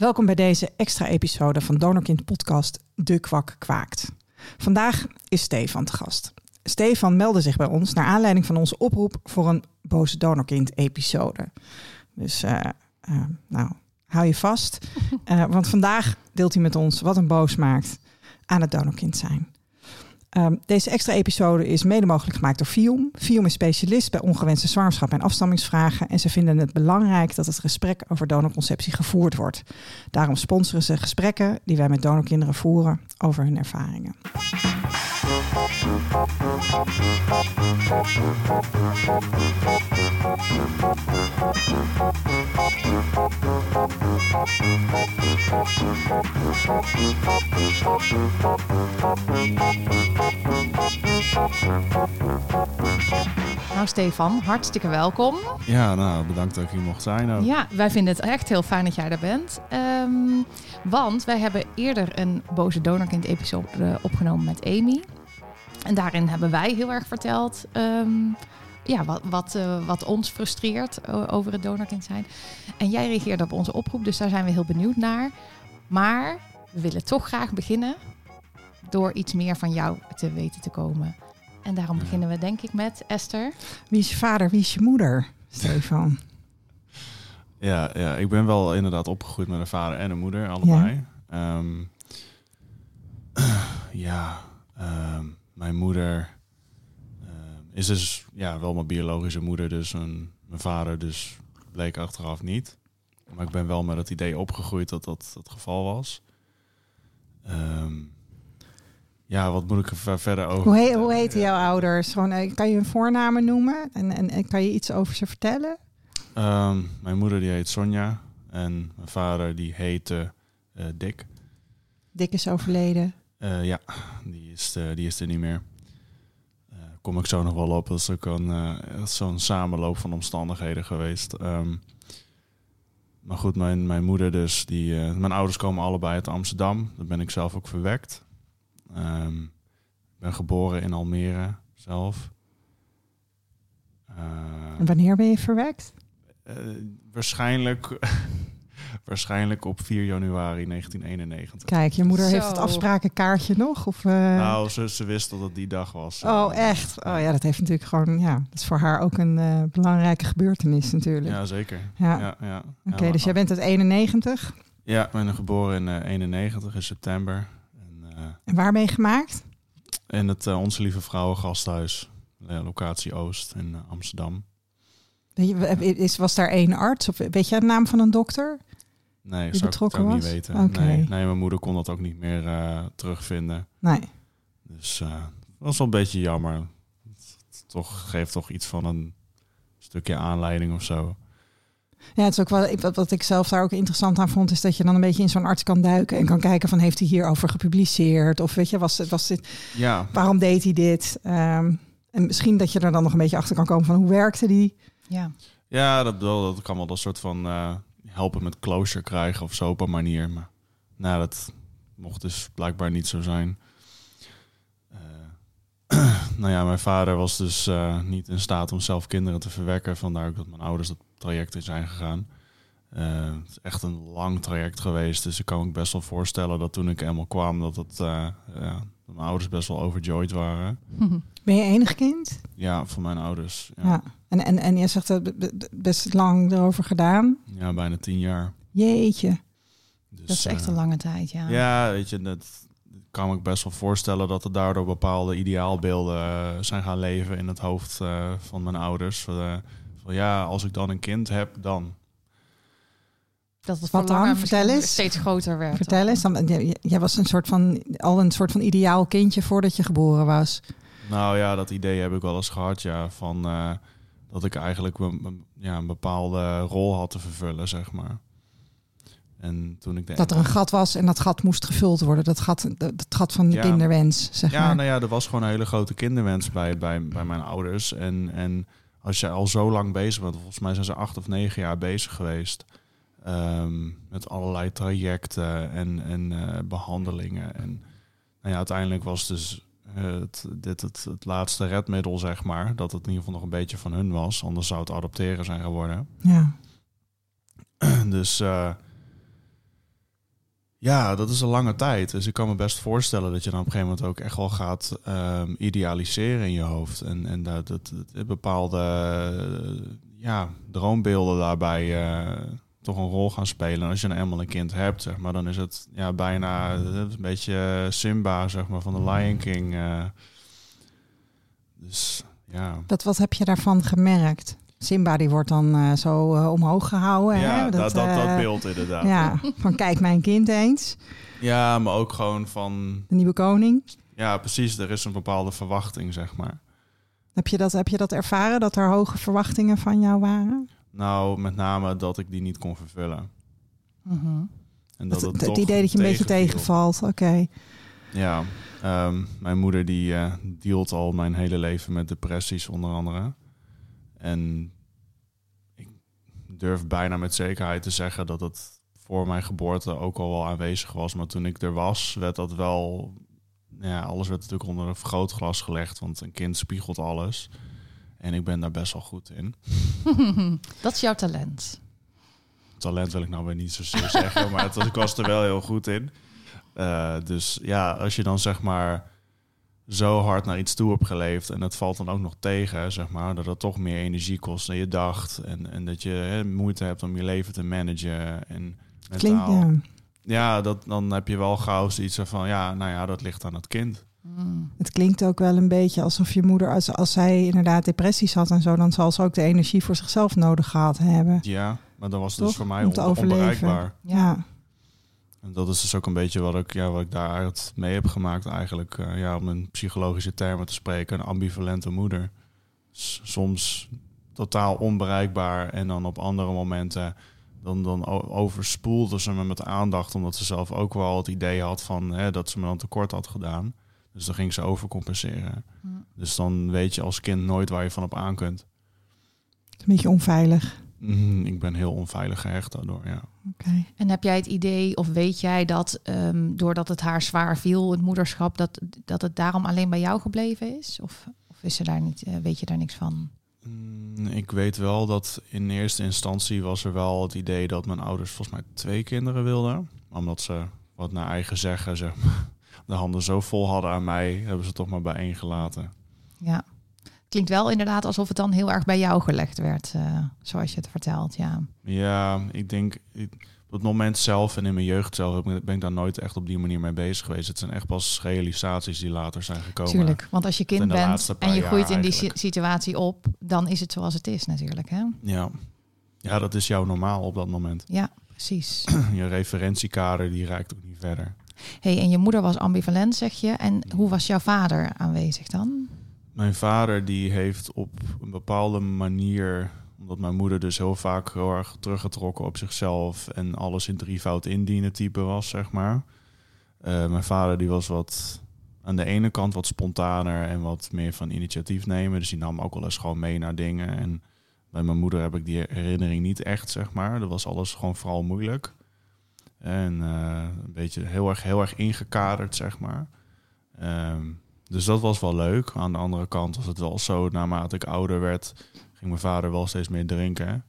Welkom bij deze extra episode van Donorkind podcast De Kwak Kwaakt. Vandaag is Stefan te gast. Stefan meldde zich bij ons naar aanleiding van onze oproep voor een Boze Donorkind episode. Dus uh, uh, nou, hou je vast. Uh, want vandaag deelt hij met ons wat een boos maakt aan het donorkind zijn. Um, deze extra episode is mede mogelijk gemaakt door FIOM. FIOM is specialist bij ongewenste zwangerschap en afstammingsvragen. En ze vinden het belangrijk dat het gesprek over donorconceptie gevoerd wordt. Daarom sponsoren ze gesprekken die wij met donorkinderen voeren over hun ervaringen. Nou, Stefan, hartstikke welkom. Ja, nou, bedankt dat ik hier mocht zijn. Ook. Ja, wij vinden het echt heel fijn dat jij er bent. Um, want wij hebben eerder een Boze Donorkind-episode opgenomen met Amy. En daarin hebben wij heel erg verteld um, ja, wat, wat, uh, wat ons frustreert over het donorkind zijn. En jij reageerde op onze oproep, dus daar zijn we heel benieuwd naar. Maar we willen toch graag beginnen door iets meer van jou te weten te komen. En daarom beginnen we denk ik met Esther. Wie is je vader, wie is je moeder, Stefan? ja, ja, ik ben wel inderdaad opgegroeid met een vader en een moeder, allebei. Ja, um, ja um, mijn moeder uh, is dus ja, wel mijn biologische moeder, dus een, mijn vader dus bleek achteraf niet. Maar ik ben wel met het idee opgegroeid dat dat het geval was. Um, ja, wat moet ik er verder over? Hoe, he hoe heten jouw ouders? Gewoon, kan je hun voornamen noemen en, en, en kan je iets over ze vertellen? Um, mijn moeder die heet Sonja en mijn vader die heette uh, Dick. Dick is overleden? Uh, ja, die is, uh, die is er niet meer. Uh, kom ik zo nog wel op. Dat is ook een, zo'n samenloop van omstandigheden geweest. Um, maar goed, mijn, mijn moeder dus, die, mijn ouders komen allebei uit Amsterdam. Daar ben ik zelf ook verwekt. Um, ik ben geboren in Almere zelf. en wanneer ben je verwekt? Waarschijnlijk, waarschijnlijk op 4 januari 1991. Kijk, je moeder Zo. heeft het afsprakenkaartje nog? Of, uh... Nou, ze, ze wist dat het die dag was. Oh, echt? Oh ja, dat heeft natuurlijk gewoon, ja, dat is voor haar ook een uh, belangrijke gebeurtenis natuurlijk. Ja, zeker. Ja. ja, ja. Oké, okay, dus jij bent uit 91? Ja, ik ben geboren in uh, 91 in september. En waar ben je gemaakt? In het uh, Onze Lieve Vrouwen Gasthuis, locatie Oost in uh, Amsterdam. Is, was daar één arts? Of weet je de naam van een dokter? Nee, dat zou ik ook was? niet weten. Okay. Nee, nee, mijn moeder kon dat ook niet meer uh, terugvinden. Nee. Dus dat was wel een beetje jammer. Het toch, geeft toch iets van een stukje aanleiding of zo. Ja, het is ook wel wat, wat ik zelf daar ook interessant aan vond, is dat je dan een beetje in zo'n arts kan duiken en kan kijken van heeft hij hierover gepubliceerd of weet je, was het was dit, ja. waarom deed hij dit? Um, en misschien dat je er dan nog een beetje achter kan komen van hoe werkte die? Ja, ja dat, dat kan wel een soort van uh, helpen met closure krijgen of zo op een manier, maar nou, dat mocht dus blijkbaar niet zo zijn. Uh, nou ja, mijn vader was dus uh, niet in staat om zelf kinderen te verwekken, vandaar ook dat mijn ouders dat traject in zijn gegaan. Uh, het is echt een lang traject geweest. Dus ik kan me best wel voorstellen dat toen ik eenmaal kwam, dat, het, ja, dat mijn ouders best wel overjoyed waren. Ben je enig kind? Ja, van mijn ouders. Ja. ja. En, en, en je zegt dat best lang erover gedaan? Ja, bijna tien jaar. Jeetje. Dus, dat is echt uh, een lange tijd, ja. Ja, weet je, dat kan me best wel voorstellen dat er daardoor bepaalde ideaalbeelden zijn gaan leven in het hoofd van mijn ouders. van ja, als ik dan een kind heb, dan. Dat het Wat dan? Vertel eens. steeds groter werd. Vertel eens. Dan, jij was een soort van, al een soort van ideaal kindje voordat je geboren was. Nou ja, dat idee heb ik wel eens gehad, ja. Van uh, dat ik eigenlijk een, ja, een bepaalde rol had te vervullen, zeg maar. En toen ik dat er een gat was en dat gat moest gevuld worden. Dat gat, dat gat van de ja, kinderwens, zeg ja, maar. nou ja, er was gewoon een hele grote kinderwens bij, bij, bij mijn ouders. En, en als je al zo lang bezig bent, volgens mij zijn ze acht of negen jaar bezig geweest. Um, met allerlei trajecten en, en uh, behandelingen. En nou ja, uiteindelijk was dus het, dit het, het laatste redmiddel, zeg maar. Dat het in ieder geval nog een beetje van hun was. Anders zou het adopteren zijn geworden. Ja. dus uh, Ja, dat is een lange tijd. Dus ik kan me best voorstellen dat je dan op een gegeven moment ook echt wel gaat ehm, idealiseren in je hoofd. En, en dat, dat, dat bepaalde ja, droombeelden daarbij eh, toch een rol gaan spelen. En als je dan eenmaal een kind hebt, zeg maar, dan is het ja, bijna een beetje Simba, zeg maar, van de Lion King. eh. dus ja. Wat, wat heb je daarvan gemerkt? Simba die wordt dan eh, zo eh, omhoog gehouden. Ja, hè? dat, dat, dat, eh, beeld inderdaad. Ja, van kijk mijn kind eens. Ja, maar ook gewoon van... De nieuwe koning. Ja, precies. Er is een bepaalde verwachting, zeg maar. Heb je, dat, heb je dat ervaren, dat er hoge verwachtingen van jou waren? Nou, met name dat ik die niet kon vervullen. En dat het, het, het toch idee dat je een beetje tegenvalt, oké. Ja, ehm, mijn moeder die eh dealt al mijn hele leven met depressies onder andere. En ik durf bijna met zekerheid te zeggen dat het voor mijn geboorte ook al wel aanwezig was. Maar toen ik er was, werd dat wel... Ja, alles werd natuurlijk onder een vergrootglas gelegd, want een kind spiegelt alles. En ik ben daar best wel goed in. dat is jouw talent. talent wil ik nou weer niet zozeer zeggen, maar het, ik was er wel heel goed in. Eh, dus ja, als je dan zeg maar zo hard naar iets toe hebt geleefd en het valt dan ook nog tegen, zeg maar, dat het toch meer energie kost dan je dacht en, en dat je hè, moeite hebt om je leven te managen en Klinkt, ja. Ja, dat, dan heb je wel gauw zoiets van, ja, nou ja, dat ligt aan het kind. Mm. Het klinkt ook wel een beetje alsof je moeder, als, als zij inderdaad depressies had en zo, dan zal ze ook de energie voor zichzelf nodig gehad hebben. Ja, maar dan was het Toch? dus voor mij on- onbereikbaar. Ja. En dat is dus ook een beetje wat ik, ja, wat ik daaruit mee heb gemaakt eigenlijk. eh, ja, om in psychologische termen te spreken, een ambivalente moeder. S- soms totaal onbereikbaar en dan op andere momenten... dan, dan overspoelde ze me met aandacht... omdat ze zelf ook wel het idee had van hè, dat ze me dan tekort had gedaan. Dus dan ging ze overcompenseren. Dus dan weet je als kind nooit waar je van op aan kunt. Een beetje onveilig. Mhm, ik ben heel onveilig gehecht daardoor, ja. Oké. En heb jij het idee, of weet jij dat ehm, doordat het haar zwaar viel, het moederschap, dat, dat het daarom alleen bij jou gebleven is? Of, of is er daar niet, eh, weet je daar niks van? Mm, Ik weet wel dat in eerste instantie was er wel het idee dat mijn ouders volgens mij twee kinderen wilden. Omdat ze, wat naar eigen zeggen, zeg maar, de handen zo vol hadden aan mij, hebben ze toch maar bij één gelaten. Ja. Klinkt wel inderdaad alsof het dan heel erg bij jou gelegd werd, eh, zoals je het vertelt. Ja. Ja, ik denk ik- op het moment zelf en in mijn jeugd zelf ben ik daar nooit echt op die manier mee bezig geweest. Het zijn echt pas realisaties die later zijn gekomen. Tuurlijk, want als je kind bent en je groeit in die situatie op, dan is het zoals het is natuurlijk. Hè? Ja. ja, dat is jouw normaal op dat moment. Ja, precies. Je referentiekader die reikt ook niet verder. Hey, en je moeder was ambivalent, zeg je. En hoe was jouw vader aanwezig dan? Mijn vader die heeft op een bepaalde manier, omdat mijn moeder dus heel vaak heel erg teruggetrokken op zichzelf en alles in drievoud indienen type was, zeg maar. Eh, mijn vader die was wat aan de ene kant wat spontaner en wat meer van initiatief nemen. Dus die nam ook wel eens gewoon mee naar dingen. En bij mijn moeder heb ik die herinnering niet echt, zeg maar. Dat was alles gewoon vooral moeilijk. En eh, een beetje heel erg, heel erg ingekaderd, zeg maar. Ehm, dus dat was wel leuk. Aan de andere kant was het wel zo, naarmate ik ouder werd, ging mijn vader wel steeds meer drinken.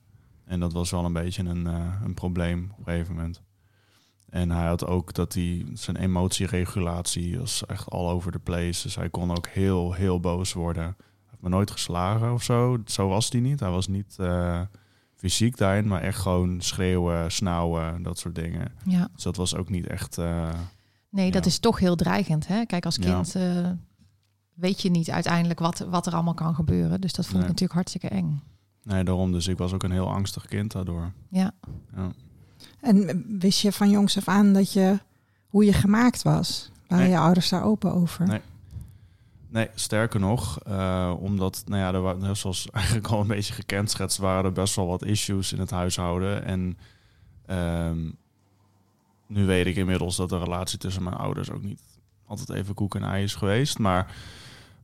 En dat was wel een beetje een, eh, een probleem op een gegeven moment. En hij had ook dat hij zijn emotieregulatie was echt all over the place. Dus hij kon ook heel, heel boos worden. Hij heeft me nooit geslagen of zo. Zo was hij niet. Hij was niet eh, fysiek daarin, maar echt gewoon schreeuwen, snauwen, dat soort dingen. Ja. Dus dat was ook niet echt. eh, Nee, dat is toch heel dreigend. Hè? Kijk, als Ja. kind eh, weet je niet uiteindelijk wat, wat er allemaal kan gebeuren. Dus dat voelt Nee. natuurlijk hartstikke eng. nee, daarom. Dus ik was ook een heel angstig kind daardoor. Ja. Ja. En wist je van jongs af aan dat je, hoe je gemaakt was? Waren Nee. je ouders daar open over? Nee. Nee, sterker nog, eh, omdat, nou ja, er waren, zoals eigenlijk al een beetje gekenschetst, waren er best wel wat issues in het huishouden. En ehm, nu weet ik inmiddels dat de relatie tussen mijn ouders ook niet altijd even koek en ei is geweest. Maar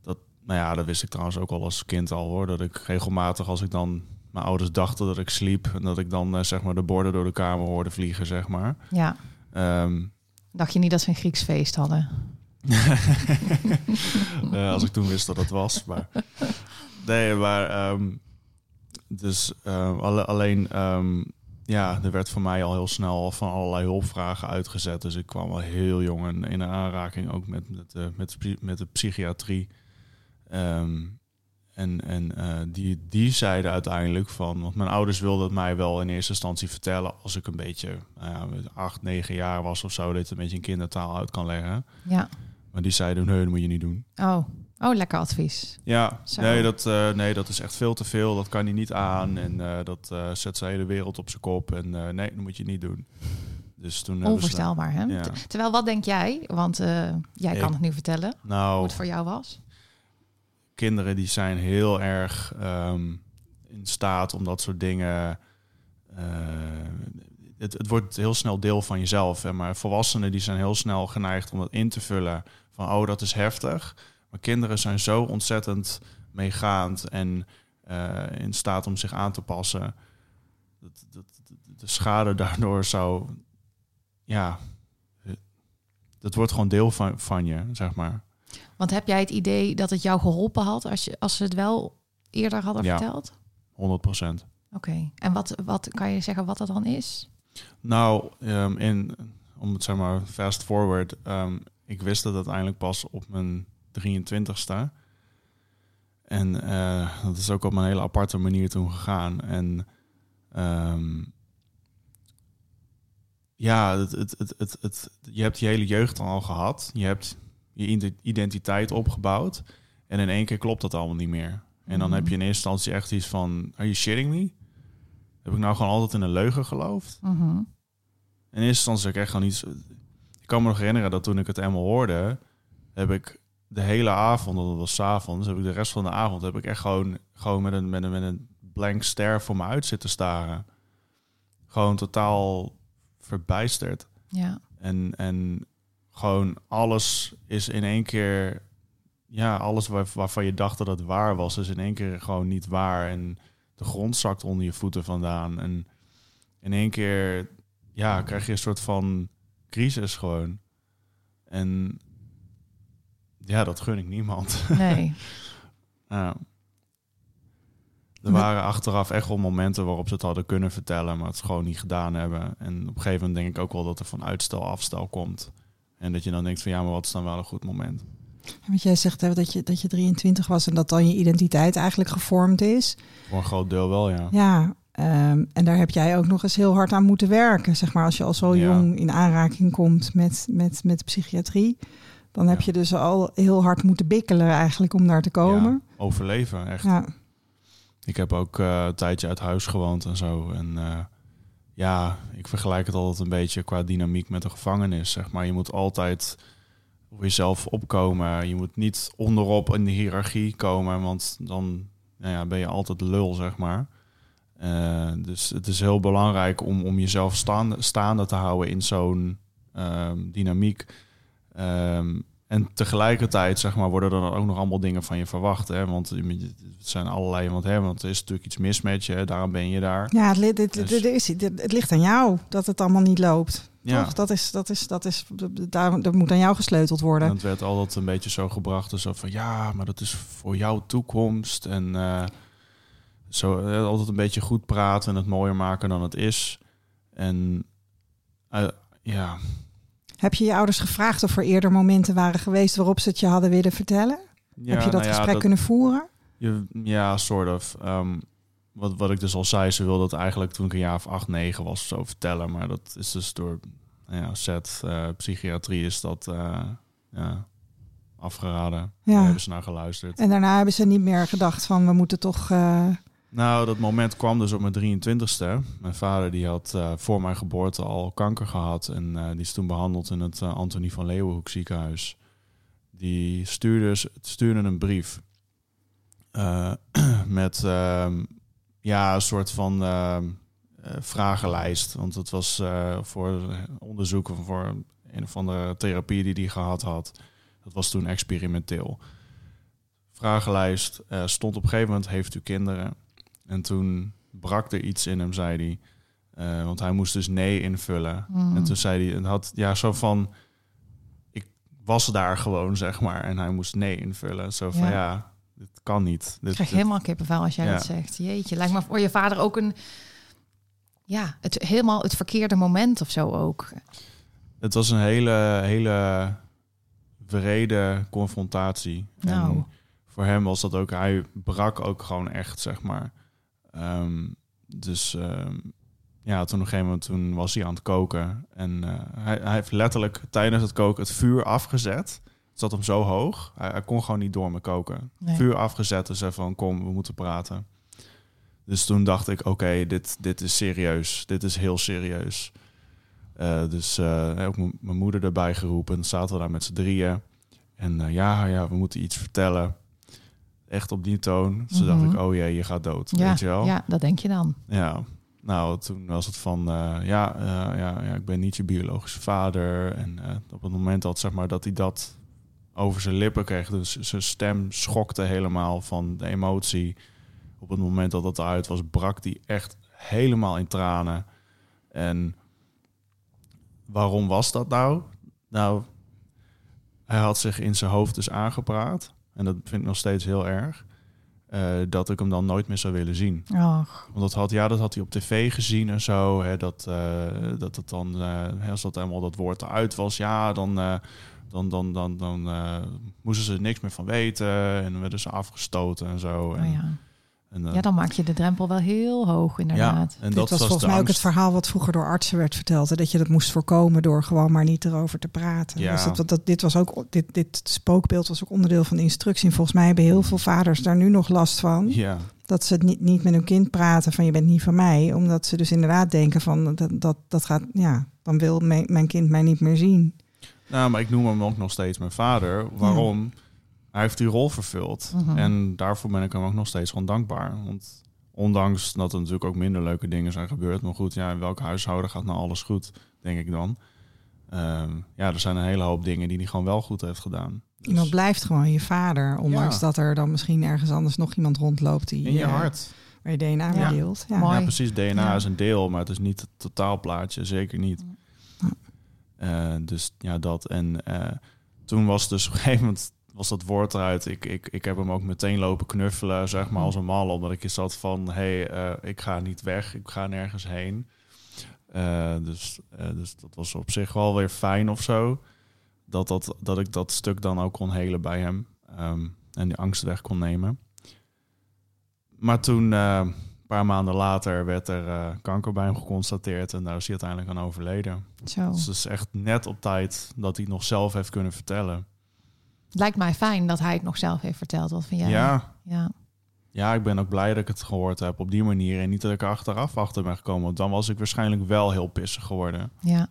dat, nou ja, dat wist ik trouwens ook al als kind al hoor. Dat ik regelmatig, als ik dan mijn ouders dachten dat ik sliep, en dat ik dan eh, zeg maar de borden door de kamer hoorde vliegen, zeg maar. ja. Ehm, Dacht je niet dat ze een Grieks feest hadden? Eh, als ik toen wist dat het was. Maar nee, maar ehm, dus eh, alle- alleen ehm, ja, er werd voor mij al heel snel van allerlei hulpvragen uitgezet. Dus ik kwam al heel jong in, in aanraking ook met, met, de, met, met de psychiatrie. Ehm, en en uh, die, die zeiden uiteindelijk van, want mijn ouders wilden het mij wel in eerste instantie vertellen als ik een beetje uh, acht, negen jaar was of zo, dat je een beetje in kindertaal uit kan leggen. Ja. Maar die zeiden, nee, dat moet je niet doen. Oh, oh lekker advies. Ja, nee dat, uh, nee, dat is echt veel te veel. Dat kan hij niet aan en uh, dat uh, zet zijn hele wereld op zijn kop. En nee, dat moet je niet doen. Dus toen Onvoorstelbaar, hè? Ja. Terwijl, wat denk jij? Want jij kan het nu vertellen nou, hoe het voor jou was. Kinderen die zijn heel erg um, in staat om dat soort dingen... Het, het, wordt heel snel deel van jezelf. Hè? Maar volwassenen die zijn heel snel geneigd om dat in te vullen. Van, oh, dat is heftig. Maar kinderen zijn zo ontzettend meegaand en uh, in staat om zich aan te passen. Dat, dat, de schade daardoor zou, ja, dat wordt gewoon deel van, van je, zeg maar. Want heb jij het idee dat het jou geholpen had als, je, als ze het wel eerder hadden ja, verteld? 100 procent. Oké, okay. en wat, wat kan je zeggen wat dat dan is? Nou, um, in, om het zeg maar fast forward, um, ik wist dat uiteindelijk pas op mijn 23ste. En uh, dat is ook op een hele aparte manier toen gegaan. En um, ja, het, het, het, het, je hebt je hele jeugd al gehad. Je hebt je identiteit opgebouwd. En in één keer klopt dat allemaal niet meer. En dan heb je in eerste instantie echt iets van... Are you shitting me? Heb ik nou gewoon altijd in een leugen geloofd? -hmm. In eerste instantie ik echt gewoon iets... Ik kan me nog herinneren dat toen ik het eenmaal hoorde... heb ik de hele avond, dat was s avonds, heb ik de rest van de avond heb ik echt gewoon, gewoon met, een, met, een, met een blank stare voor me uit zitten staren. Gewoon totaal verbijsterd. Ja. En, en gewoon alles is in één keer, ja, alles waar, waarvan je dacht dat het waar was, is in één keer gewoon niet waar. En de grond zakt onder je voeten vandaan. En in één keer, ja, krijg je een soort van crisis gewoon. En ja, dat gun ik niemand. Nee. ja. Er waren achteraf echt wel momenten waarop ze het hadden kunnen vertellen, maar het gewoon niet gedaan hebben. En op een gegeven moment denk ik ook wel dat er van uitstel afstel komt. En dat je dan denkt van ja, maar wat is dan wel een goed moment? Want jij zegt hè, dat, je, dat je 23 was en dat dan je identiteit eigenlijk gevormd is. Voor een groot deel wel, ja. Ja, um, en daar heb jij ook nog eens heel hard aan moeten werken. Zeg maar als je al zo Ja. jong in aanraking komt met, met, met psychiatrie. Dan heb je dus al heel hard moeten bikkelen eigenlijk om daar te komen. Ja, overleven, echt. Ja, Ik heb ook eh, een tijdje uit huis gewoond en zo. En eh, ja, ik vergelijk het altijd een beetje qua dynamiek met de gevangenis. Zeg maar, je moet altijd voor jezelf opkomen. Je moet niet onderop in de hiërarchie komen, want dan nou ja, ben je altijd lul, zeg maar. Eh, dus het is heel belangrijk om, om jezelf staande, staande te houden in zo'n ehm, dynamiek. Ehm, en tegelijkertijd, zeg maar, worden er dan ook nog allemaal dingen van je verwacht. Hè? Want het zijn allerlei, want, hè, want er is natuurlijk iets mis met je, daarom ben je daar. ja het, dit- Dus- dit is, dit- het ligt aan jou dat het allemaal niet loopt. Ja. Toch? Dat is, dat is, dat is, daar, dat moet aan jou gesleuteld En worden. het werd altijd een beetje zo gebracht, dus zo van ja, maar dat is voor jouw toekomst. En eh, zo eh, altijd een beetje goed praten en het mooier maken dan het is. En eh, ja, Heb je je ouders gevraagd of er eerder momenten waren geweest waarop ze het je hadden willen vertellen? ja, Heb je dat nou ja, gesprek dat- kunnen voeren? Je, ja, soort of. Ehm, wat, wat ik dus al zei, ze wilde het eigenlijk toen ik een jaar of acht, negen was zo vertellen. Maar dat is dus door nou ja, zet eh, psychiatrie is dat ja, afgeraden. Ja. Daar hebben ze naar geluisterd. En daarna hebben ze niet meer gedacht van we moeten toch... Nou, dat moment kwam dus op mijn 23ste. Mijn vader die had eh, voor mijn geboorte al kanker gehad. En eh, die is toen behandeld in het eh, Antonie van Leeuwenhoek ziekenhuis. Die stuurde, stuurde een brief. met ehm, ja, een soort van ehm, eh, vragenlijst. Want het was voor onderzoeken voor een of andere therapie die hij gehad had. Dat was toen experimenteel. Vragenlijst stond op een gegeven moment: Heeft u kinderen? En toen brak er iets in hem, zei hij. Eh, want hij moest dus nee invullen. Mm. En toen zei hij, en had ja, zo van, ik was daar gewoon, zeg maar. En hij moest nee invullen. Zo van, Ja. ja, dit kan niet. Ik Dit, krijg dit- helemaal kippenvel als jij Ja. dat zegt. Jeetje, lijkt me voor je vader ook een ja, het helemaal het verkeerde moment of zo ook. Het was een hele, hele wrede confrontatie. Nou. En voor hem was dat ook, hij brak ook gewoon echt, zeg maar. Ehm, dus ehm, ja, toen op een gegeven moment toen was hij aan het koken. En eh, hij, hij heeft letterlijk tijdens het koken het vuur afgezet. Het zat hem zo hoog. Hij, hij kon gewoon niet door me koken. Nee. Vuur afgezet en zei van kom, we moeten praten. Dus toen dacht ik, oké, dit, dit is serieus. Dit is heel serieus. Eh, dus eh, ook mijn moeder erbij geroepen. Dan zaten we daar met z'n drieën. En ja, ja, we moeten iets vertellen. Echt op die toon. Toen dacht Mhm. ik, oh jee, je gaat dood. Ja, Weet je wel? ja, dat denk je dan. Ja, nou, toen was het van, eh, ja, eh, ja, ja, ik ben niet je biologische vader. En eh, op het moment dat, zeg maar, dat hij dat over zijn lippen kreeg, dus zijn stem schokte helemaal van de emotie. Op het moment dat dat eruit was, brak hij echt helemaal in tranen. En waarom was dat nou? Nou, hij had zich in zijn hoofd dus aangepraat. En dat vind ik nog steeds heel erg. eh, dat ik hem dan nooit meer zou willen zien. Och, Want dat had, ja, dat had hij op tv gezien en zo. Hè, dat, eh, dat het dan, eh, als dat helemaal dat woord eruit was, ja, dan, dan, dan, dan, dan moesten ze er niks meer van weten. En dan werden ze afgestoten en zo. En, oh ja. En, eh, ja, dan maak je de drempel wel heel hoog inderdaad. en Dit dat was was, volgens mij ook het verhaal wat vroeger door artsen werd verteld. hè, Dat je dat moest voorkomen door gewoon maar niet erover te praten. Ja. Dus dat, dat, dat- dit, was ook, dit, dit spookbeeld was ook onderdeel van de instructie. En volgens mij hebben heel veel vaders daar nu nog last van. Ja, Dat ze het niet, niet met hun kind praten van je bent niet van mij. Omdat ze dus inderdaad denken van dat, dat, dat gaat, ja, dan wil mijn, mijn kind mij niet meer zien. nou, maar ik noem hem ook nog steeds mijn vader. Waarom? Hij heeft die rol vervuld. Mhm. En daarvoor ben ik hem ook nog steeds gewoon dankbaar. Want ondanks dat er natuurlijk ook minder leuke dingen zijn gebeurd. Maar goed, ja, in welk huishouden gaat nou alles goed, denk ik dan. Ehm, ja, er zijn een hele hoop dingen die hij gewoon wel goed heeft gedaan. Dus Iemand blijft gewoon je vader. Ondanks Ja. dat er dan misschien ergens anders nog iemand rondloopt die in je eh, hart. waar je DNA mee Ja. deelt. Ja. Mooi. Ja, precies. DNA Ja. is een deel, maar het is niet het totaalplaatje. Zeker niet. Eh, dus ja, dat. En eh, toen was dus op een gegeven moment was dat woord eruit. Ik, ik, ik heb hem ook meteen lopen knuffelen, zeg maar, als een mal. Omdat ik je zat van, hé, hey, eh, ik ga niet weg. Ik ga nergens heen. Eh, dus, eh, dus dat was op zich wel weer fijn of zo. Dat, dat, dat ik dat stuk dan ook kon helen bij hem. Ehm, en die angst weg kon nemen. Maar toen, een paar maanden later, werd er kanker bij hem geconstateerd. En daar is hij uiteindelijk aan overleden. Zo. Dus het is echt net op tijd dat hij het nog zelf heeft kunnen vertellen. Lijkt mij fijn dat hij het nog zelf heeft verteld. Wat vind jij? Ja, ja. ja, ik ben ook blij dat ik het gehoord heb op die manier. En niet dat ik er achteraf achter ben gekomen. Want dan was ik waarschijnlijk wel heel pissig geworden. ja.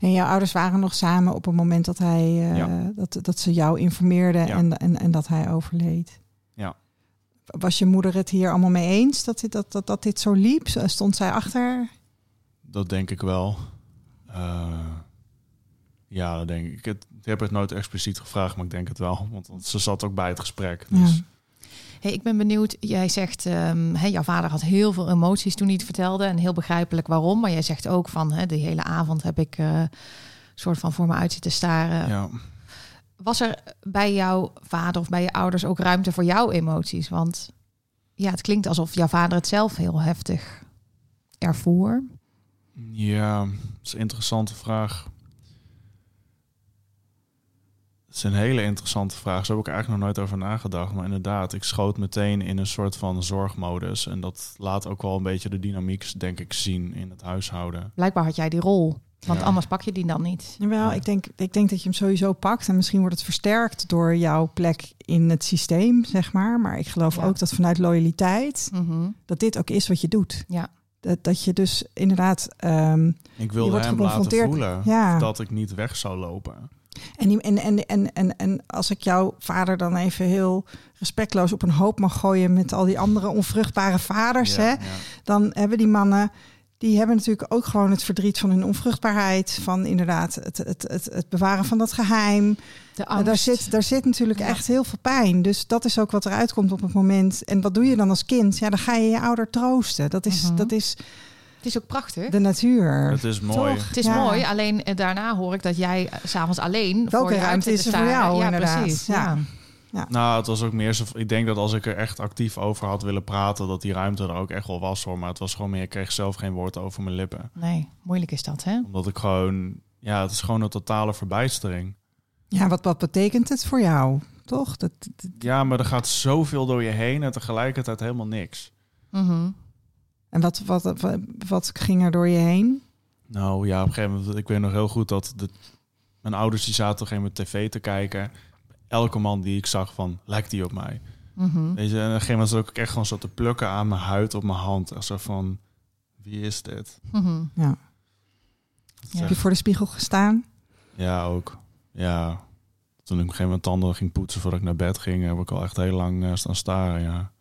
En jouw ouders waren nog samen op het moment dat hij eh, Ja. dat, dat ze jou informeerden Ja. en, en, en dat hij overleed. Ja. Was je moeder het hier allemaal mee eens dat dit, dat, dat, dat dit zo liep? Stond zij achter? Dat denk ik wel. Eh, ja, dat denk ik. Het- Ik heb het nooit expliciet gevraagd, maar ik denk het wel. Want ze zat ook bij het gesprek. Dus Ja. Hey, ik ben benieuwd. Jij zegt, hey, jouw vader had heel veel emoties toen hij het vertelde. En heel begrijpelijk waarom. Maar jij zegt ook van, hè, de hele avond heb ik eh soort van voor me uit zitten staren. ja. Was er bij jouw vader of bij je ouders ook ruimte voor jouw emoties? Want ja, het klinkt alsof jouw vader het zelf heel heftig ervoer. Ja, dat is een interessante vraag. Het is een hele interessante vraag. Zo heb ik eigenlijk nog nooit over nagedacht. Maar inderdaad, ik schoot meteen in een soort van zorgmodus. En dat laat ook wel een beetje de dynamiek, denk ik, zien in het huishouden. Blijkbaar had jij die rol. Want Ja. anders pak je die dan niet. Ja. ik denk, ik denk dat je hem sowieso pakt. En misschien wordt het versterkt door jouw plek in het systeem, zeg maar. Maar ik geloof Ja. ook dat vanuit loyaliteit, Mhm. dat dit ook is wat je doet. Ja. Dat, dat je dus inderdaad... ehm, Ik wilde wordt hem laten geconfronteerd. voelen Ja. dat ik niet weg zou lopen. En, die- en, en, en, en, en als ik jouw vader dan even heel respectloos op een hoop mag gooien met al die andere onvruchtbare vaders, Ja, hè, ja. dan hebben die mannen, die hebben natuurlijk ook gewoon het verdriet van hun onvruchtbaarheid, van inderdaad het, het, het, het bewaren van dat geheim. De Uh, angst. daar, zit, daar zit natuurlijk Ja. echt heel veel pijn. Dus dat is ook wat eruit komt op het moment. En wat doe je dan als kind? Ja, dan ga je je ouder troosten. Dat is, Mhm. dat is Het is ook prachtig. de natuur. Het is mooi. Toch? Het is Ja. mooi, alleen eh, daarna hoor ik dat jij eh, 's s'avonds alleen Welke voor je uit ruimte is te er voor jou, Ja, inderdaad. precies. Ja. Ja. Nou, het was ook meer zo. Ik denk dat als ik er echt actief over had willen praten, dat die ruimte er ook echt wel was hoor. Maar het was gewoon meer, ik kreeg zelf geen woord over mijn lippen. Nee, moeilijk is dat, hè? Omdat ik gewoon, ja, het is gewoon een totale verbijstering. Ja, wat, wat betekent het voor jou? Toch? Dat, dat- Ja, maar er gaat zoveel door je heen en tegelijkertijd helemaal niks. Mhm. En wat, wat, wat, wat ging er door je heen? Nou ja, op een gegeven moment, ik weet nog heel goed dat de, mijn ouders die zaten op een gegeven moment tv te kijken. Elke man die ik zag van, lijkt die op mij? Mhm. Weet je, en op een gegeven moment zat ik echt gewoon zo te plukken aan mijn huid op mijn hand. Zo van, wie is dit? Mhm. Ja. Heb je voor de spiegel gestaan? Ja, ook. Ja. Toen ik op een gegeven moment tanden ging poetsen voordat ik naar bed ging, heb ik al echt heel lang eh, staan staren, ja.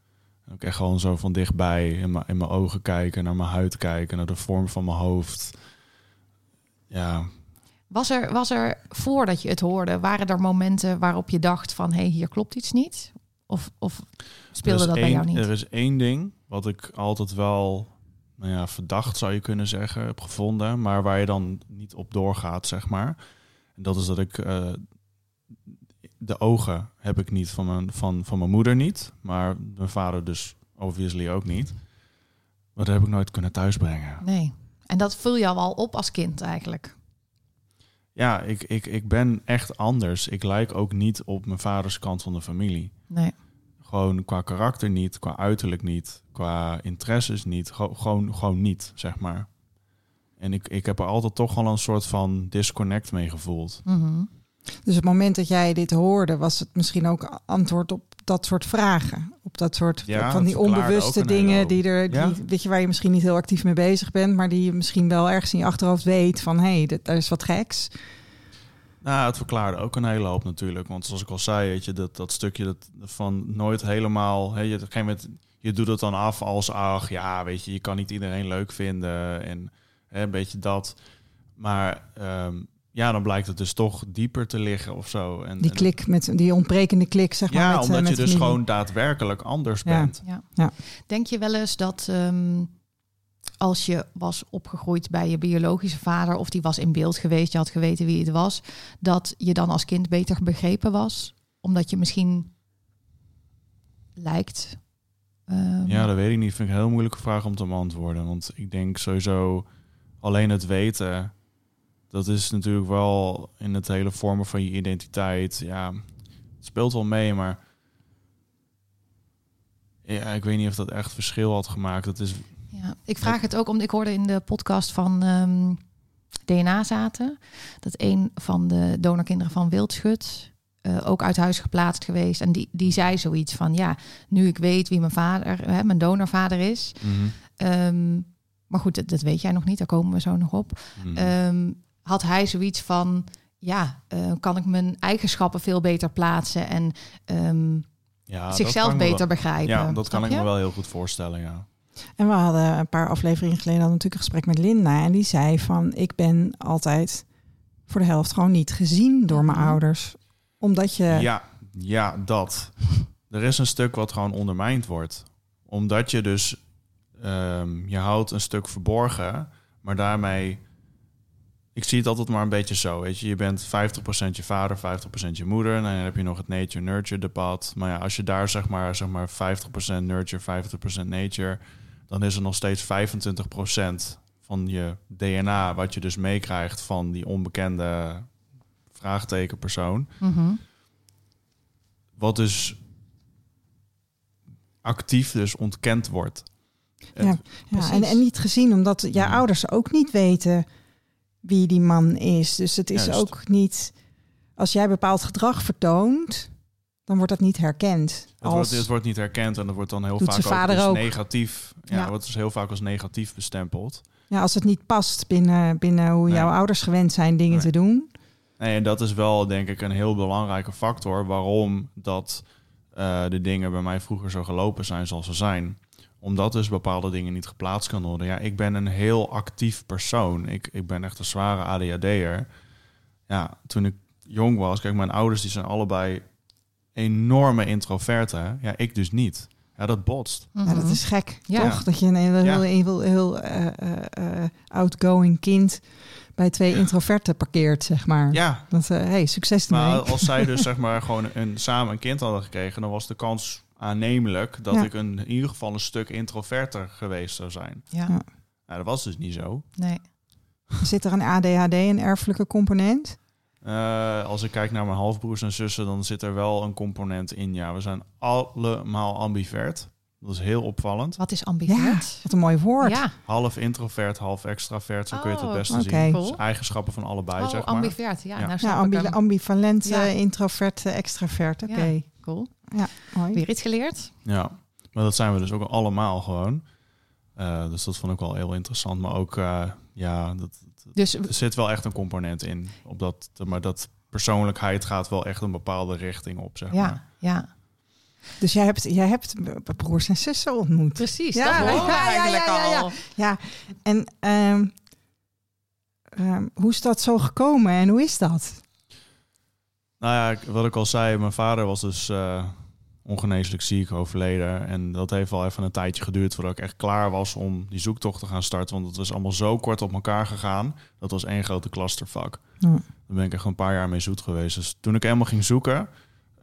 Ik echt gewoon zo van dichtbij in mijn, in mijn ogen kijken, naar mijn huid kijken, naar de vorm van mijn hoofd. Ja, Was er, was er, voordat je het hoorde, waren er momenten waarop je dacht van... hé, hey, hier klopt iets niet? Of, of speelde dat bij jou niet? Er is één ding wat ik altijd wel, nou ja, verdacht zou je kunnen zeggen, heb gevonden, maar waar je dan niet op doorgaat, zeg maar. En dat is dat ik eh, de ogen heb ik niet van mijn, van, van mijn moeder niet, maar mijn vader dus obviously ook niet. Maar dat heb ik nooit kunnen thuisbrengen. Nee. En dat vul je al op als kind eigenlijk. Ja, ik, ik, ik ben echt anders. Ik lijk ook niet op mijn vaders kant van de familie. Nee. Gewoon qua karakter niet, qua uiterlijk niet, qua interesses niet. Gewoon, gewoon niet, zeg maar. En ik, ik heb er altijd toch wel een soort van disconnect mee gevoeld. Mhm. Dus het moment dat jij dit hoorde, was het misschien ook antwoord op dat soort vragen. Op dat soort Ja, van die onbewuste dingen die er, die, Ja. weet je, waar je misschien niet heel actief mee bezig bent, maar die je misschien wel ergens in je achterhoofd weet van hé, hey, dat- daar is wat geks. Nou, het verklaarde ook een hele hoop natuurlijk. Want zoals ik al zei, weet je, dat, dat stukje dat, van nooit helemaal... Hè, je, op een gegeven moment, je doet het dan af als, ach ja, weet je, je kan niet iedereen leuk vinden. En hè, een beetje dat. Maar ehm, ja, dan blijkt het dus toch dieper te liggen of zo. En, Die klik met die ontbrekende klik, zeg maar. Ja, met, eh, omdat met je dus familie. gewoon daadwerkelijk anders Ja. bent. Ja. Ja. Denk je wel eens dat ehm, als je was opgegroeid bij je biologische vader... of die was in beeld geweest, je had geweten wie het was... dat je dan als kind beter begrepen was? Omdat je misschien lijkt... ehm, Ja, dat weet ik niet. Vind ik een heel moeilijke vraag om te beantwoorden. Want ik denk sowieso alleen het weten, dat is natuurlijk wel in het hele vormen van je identiteit. Ja, het speelt wel mee, maar ja, ik weet niet of dat echt verschil had gemaakt. Dat is Ja, ik vraag het ook omdat ik hoorde in de podcast van ehm, DNA zaten dat een van de donorkinderen van Wildschut eh, ook uit huis geplaatst geweest en die, die zei zoiets van ja, nu ik weet wie mijn vader, hè, mijn donorvader is, ehm, maar goed, dat, dat weet jij nog niet, daar komen we zo nog op. Mhm. Ehm, had hij zoiets van ja, eh, kan ik mijn eigenschappen veel beter plaatsen en ehm, ja, zichzelf beter wel- begrijpen. Ja, dat kan ik me wel heel goed voorstellen, ja. En we hadden een paar afleveringen geleden hadden we natuurlijk een gesprek met Linda. En die zei van, ik ben altijd voor de helft gewoon niet gezien door mijn Mhm. ouders. Omdat je... Ja, ja, dat. Er is een stuk wat gewoon ondermijnd wordt. Omdat je dus, ehm, je houdt een stuk verborgen, maar daarmee, ik zie het altijd maar een beetje zo, weet je. Je bent 50% je vader, 50% je moeder. En dan heb je nog het nature-nurture debat. Maar ja, als je daar zeg maar, zeg maar 50% nurture, 50% nature, dan is er nog steeds 25% van je DNA, wat je dus meekrijgt van die onbekende vraagteken persoon. Mhm. Wat dus actief dus ontkend wordt. Ja. Ja, Precies. en, en niet gezien, omdat jouw Ja. ouders ook niet weten wie die man is. Dus het is Juist. ook niet... Als jij bepaald gedrag vertoont, dan wordt dat niet herkend. Het, Als, wordt, het wordt niet herkend en dat wordt dan heel Doet vaak ook vader als ook. negatief. Ja, Ja. wordt dus heel vaak als negatief bestempeld. ja, als het niet past binnen, binnen hoe Nee. jouw ouders gewend zijn dingen Nee. te doen. Nee, en dat is wel denk ik een heel belangrijke factor waarom dat eh, de dingen bij mij vroeger zo gelopen zijn zoals ze zijn. Omdat dus bepaalde dingen niet geplaatst kan worden. Ja, ik ben een heel actief persoon. Ik, ik ben echt een zware ADHD'er. Ja, toen ik jong was, kijk, mijn ouders die zijn allebei enorme introverten. Ja, ik dus niet. Ja, dat botst. Ja, dat Mhm. is gek, Ja. toch? Dat je een heel, heel, Ja. heel, heel, eh, eh, eh, outgoing kind bij twee introverten parkeert, zeg maar. Ja, Dat, eh hey, succes ermee. maar als zij dus zeg maar gewoon een, samen een kind hadden gekregen, dan was de kans aannemelijk dat Ja. ik een, in ieder geval een stuk introverter geweest zou zijn. Ja, Ja. Nou, dat was dus niet zo. nee. Zit er een ADHD, een erfelijke component? Eh, als ik kijk naar mijn halfbroers en zussen, dan zit er wel een component in. Ja, we zijn allemaal ambivert. Dat is heel opvallend. Wat is Ja, ambivert? wat een mooi woord. Ja, Half introvert, half extravert. Zo kun je het het Oh, beste oké. zien. Cool. Dus eigenschappen van allebei, oh, zeg maar. ambivert. Ja, Ja. nou ambi- hem. ambivalent, Ja. eh, introvert, Ja. Cool. mooi. Weer iets geleerd? Ja, maar dat zijn we dus ook allemaal gewoon. Eh, dus dat vond ik wel heel interessant. Maar ook, eh, ja, dat, Dus er zit wel echt een component in. Op dat, maar dat persoonlijkheid gaat wel echt een bepaalde richting op, zeg maar. ja, ja, Dus jij hebt, jij hebt broers en zussen ontmoet. precies. Ja, dat we ja, ja, eigenlijk ja, ja. al. Ja, en ehm, ehm, hoe is dat zo gekomen en hoe is dat? Nou ja, wat ik al zei, mijn vader was dus eh, ongeneeslijk ziek, overleden. En dat heeft wel even een tijdje geduurd voordat ik echt klaar was om die zoektocht te gaan starten. Want het was allemaal zo kort op elkaar gegaan. Dat was één grote clustervak. Ja. Daar ben ik echt een paar jaar mee zoet geweest. Dus toen ik helemaal ging zoeken,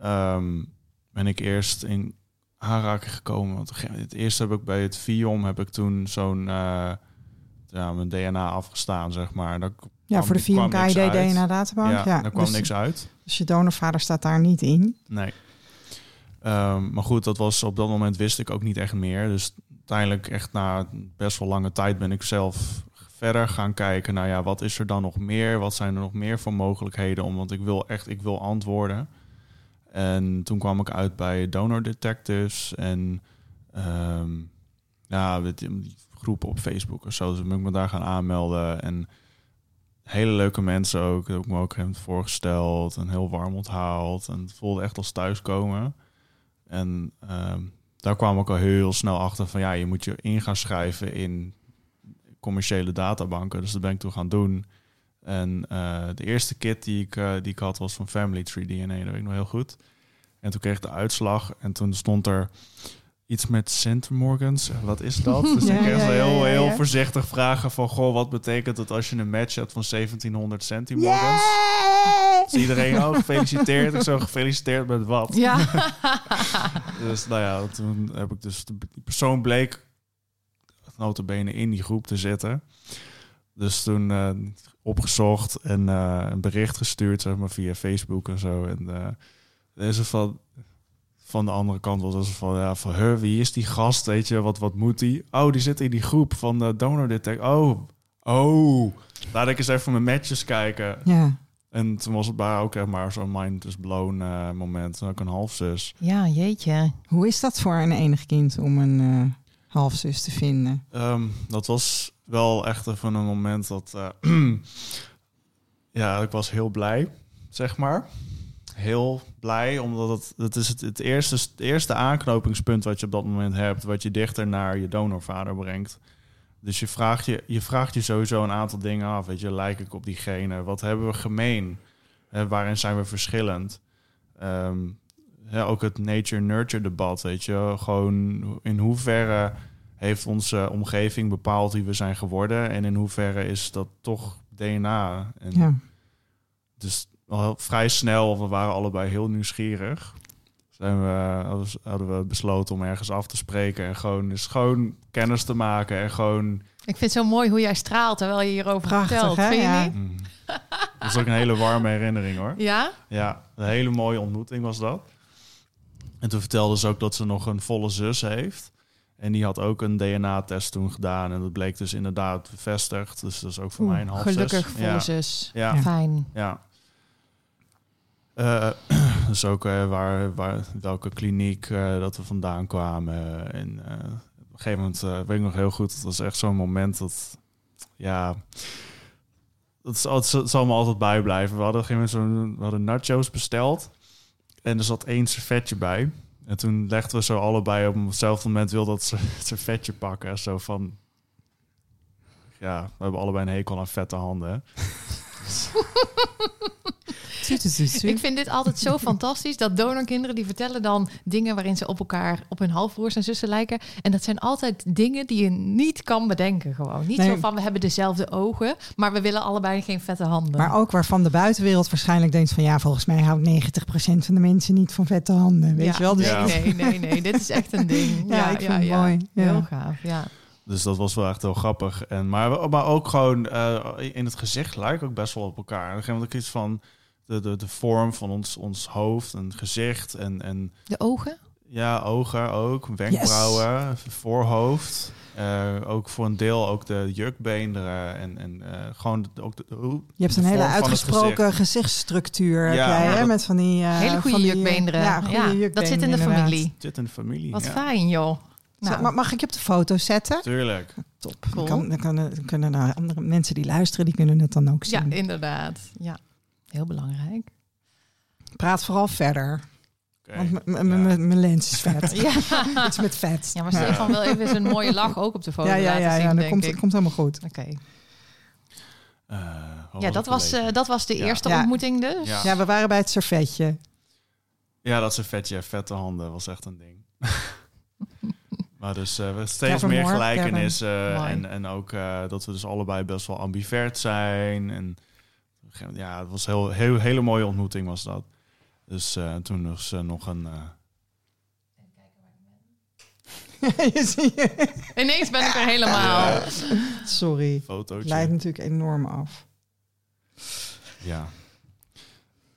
ehm, ben ik eerst in aanraking gekomen. Want het eerste heb ik bij het Viom heb ik toen zo'n eh, ja, mijn DNA afgestaan, zeg maar. Daar Ja, voor de kwam niks uit. VMKID DNA-databank. Ja, Ja, daar kwam dus, niks uit. Dus je donorvader staat daar niet in. Nee. Ehm, maar goed, dat was op dat moment wist ik ook niet echt meer. Dus uiteindelijk echt na best wel lange tijd ben ik zelf verder gaan kijken. Nou ja, wat is er dan nog meer? Wat zijn er nog meer voor mogelijkheden? Om, want ik wil echt, ik wil antwoorden. En toen kwam ik uit bij Donor Detectives en ehm, ja, groepen op Facebook of zo. Dus ben ik me daar gaan aanmelden en hele leuke mensen ook. Dat heb me ook hem voorgesteld en heel warm onthaald. En het voelde echt als thuiskomen. En ehm, daar kwam ik al heel snel achter van ja, je moet je in gaan schrijven in commerciële databanken. Dus dat ben ik toen gaan doen. En eh, de eerste kit die ik, eh, die ik had was van Family Tree DNA, dat weet ik nog heel goed. En toen kreeg ik de uitslag en toen stond er iets met centimorgans. Wat is dat? Dus Ja, ik kreeg ja, heel, heel voorzichtig vragen van... Goh, wat betekent het als je een match hebt van 1700 centimorgans? Dus iedereen, oh, gefeliciteerd. Ik zo, gefeliciteerd met wat? Ja. Dus nou ja, toen heb ik dus... De persoon bleek notabene in die groep te zitten. Dus toen eh, opgezocht en eh, een bericht gestuurd, zeg maar, via Facebook en zo. En eh deze van, van de andere kant was het van, ja, van, huh, wie is die gast, weet je, wat, wat moet die? Oh, die zit in die groep van de Donor Detect. Oh, oh, laat ik eens even mijn matches kijken. Ja, En toen was het bij ook echt maar zo'n mind is blown eh, moment. Had ik een halfzus. ja, jeetje. hoe is dat voor een enig kind om een eh, halfzus te vinden? Ehm, dat was wel echt even een moment dat... eh, ja, ik was heel blij, zeg maar. Heel blij, omdat het, het is het, het, eerste, het eerste aanknopingspunt wat je op dat moment hebt... wat je dichter naar je donorvader brengt. Dus je vraagt je, je vraagt je sowieso een aantal dingen af. Weet je, lijk ik op diegene? Wat hebben we gemeen? Eh, waarin zijn we verschillend? Ehm, ja, ook het nature-nurture debat, weet je. Gewoon in hoeverre heeft onze omgeving bepaald wie we zijn geworden... en in hoeverre is dat toch DNA? En Ja, dus al vrij snel, we waren allebei heel nieuwsgierig. Zijn we, hadden we- besloten om ergens af te spreken en gewoon eens gewoon kennis te maken en gewoon. Ik vind het zo mooi hoe jij straalt terwijl je hierover Prachtig, vertelt. hè? Vind je Ja. niet? Mm. Dat is ook een hele warme herinnering hoor. Ja? Ja, een hele mooie ontmoeting was dat. En toen vertelde ze ook dat ze nog een volle zus heeft. En die had ook een DNA-test toen gedaan. En dat bleek dus inderdaad bevestigd. Dus dat is ook voor Oeh, mij een half Gelukkig volle ja. zus. Ja. Fijn. Ja. Eh, dus ook eh, waar, waar, welke kliniek eh, dat we vandaan kwamen. En op een gegeven moment weet ik nog heel goed. Dat was echt zo'n moment dat, ja, dat zal, me altijd bijblijven. We hadden, een zo'n- we hadden nachos besteld en er zat één servetje bij. En toen legden we zo allebei op hetzelfde moment wil dat ser- servetje pakken. Zo van, ja, we hebben allebei een hekel aan vette handen. Ik vind dit altijd zo fantastisch. Dat donorkinderen die vertellen dan dingen waarin ze op elkaar, op hun halfbroers en zussen lijken. En dat zijn altijd dingen die je niet kan bedenken. Gewoon. Niet Nee. zo van we hebben dezelfde ogen, maar we willen allebei geen vette handen. Maar ook waarvan de buitenwereld waarschijnlijk denkt van ja, volgens mij houdt 90% van de mensen niet van vette handen. Weet Ja, je wel? Dus Ja. Nee, nee, nee, nee. Dit is echt een ding. Ja, ik vind het mooi. Ja. Heel gaaf, ja. Dus dat was wel echt heel grappig. En, maar, maar ook gewoon eh, in het gezicht lijken ook best wel op elkaar. En dan gegeven moment ook iets van de, de, de vorm van ons, ons hoofd en gezicht. En, en De ogen? ja, ogen ook, wenkbrauwen, voorhoofd. Eh, ook voor een deel ook de jukbeenderen en, en eh, gewoon de- ook de, hoe- je hebt de een hele uitgesproken gezicht. gezichtsstructuur. heb Ja, jij, hè? dat- Met van die... eh, Hele goede van die, jukbeenderen. Ja, goede jukbeenderen dat zit in de inderdaad. familie. Zit in de familie. Wat ja. fijn, joh. Nou, ma- mag ik je op de foto zetten? Tuurlijk. Top. Cool. Dan, kan, dan, kunnen, dan kunnen nou, andere mensen die luisteren, die kunnen het dan ook ja, zien. inderdaad. Ja, heel belangrijk. Praat vooral verder. Oké. Want m- m- Ja. mijn lens is vet. Ja, Iets met vet. ja maar Stefan wil even zijn mooie lach ook op de foto ja, ja, laten ja, zien, ja, dat komt, komt helemaal goed. Oké. Eh, wat Ja, was dat was, eh, dat was de Ja. eerste Ja. ontmoeting dus. Ja. Ja, we waren bij het servetje. Ja, dat is een vetje, vette handen was echt een ding. maar dus eh, we steeds Kevin meer gelijkenissen en, en ook eh, dat we dus allebei best wel ambivert zijn. En ja, het was heel, heel hele mooie ontmoeting was dat. Dus eh, toen was eh, nog een eh, Je ziet- Ineens ben ik er helemaal. Ja. Sorry. fotootje. Leidt natuurlijk enorm af. Ja.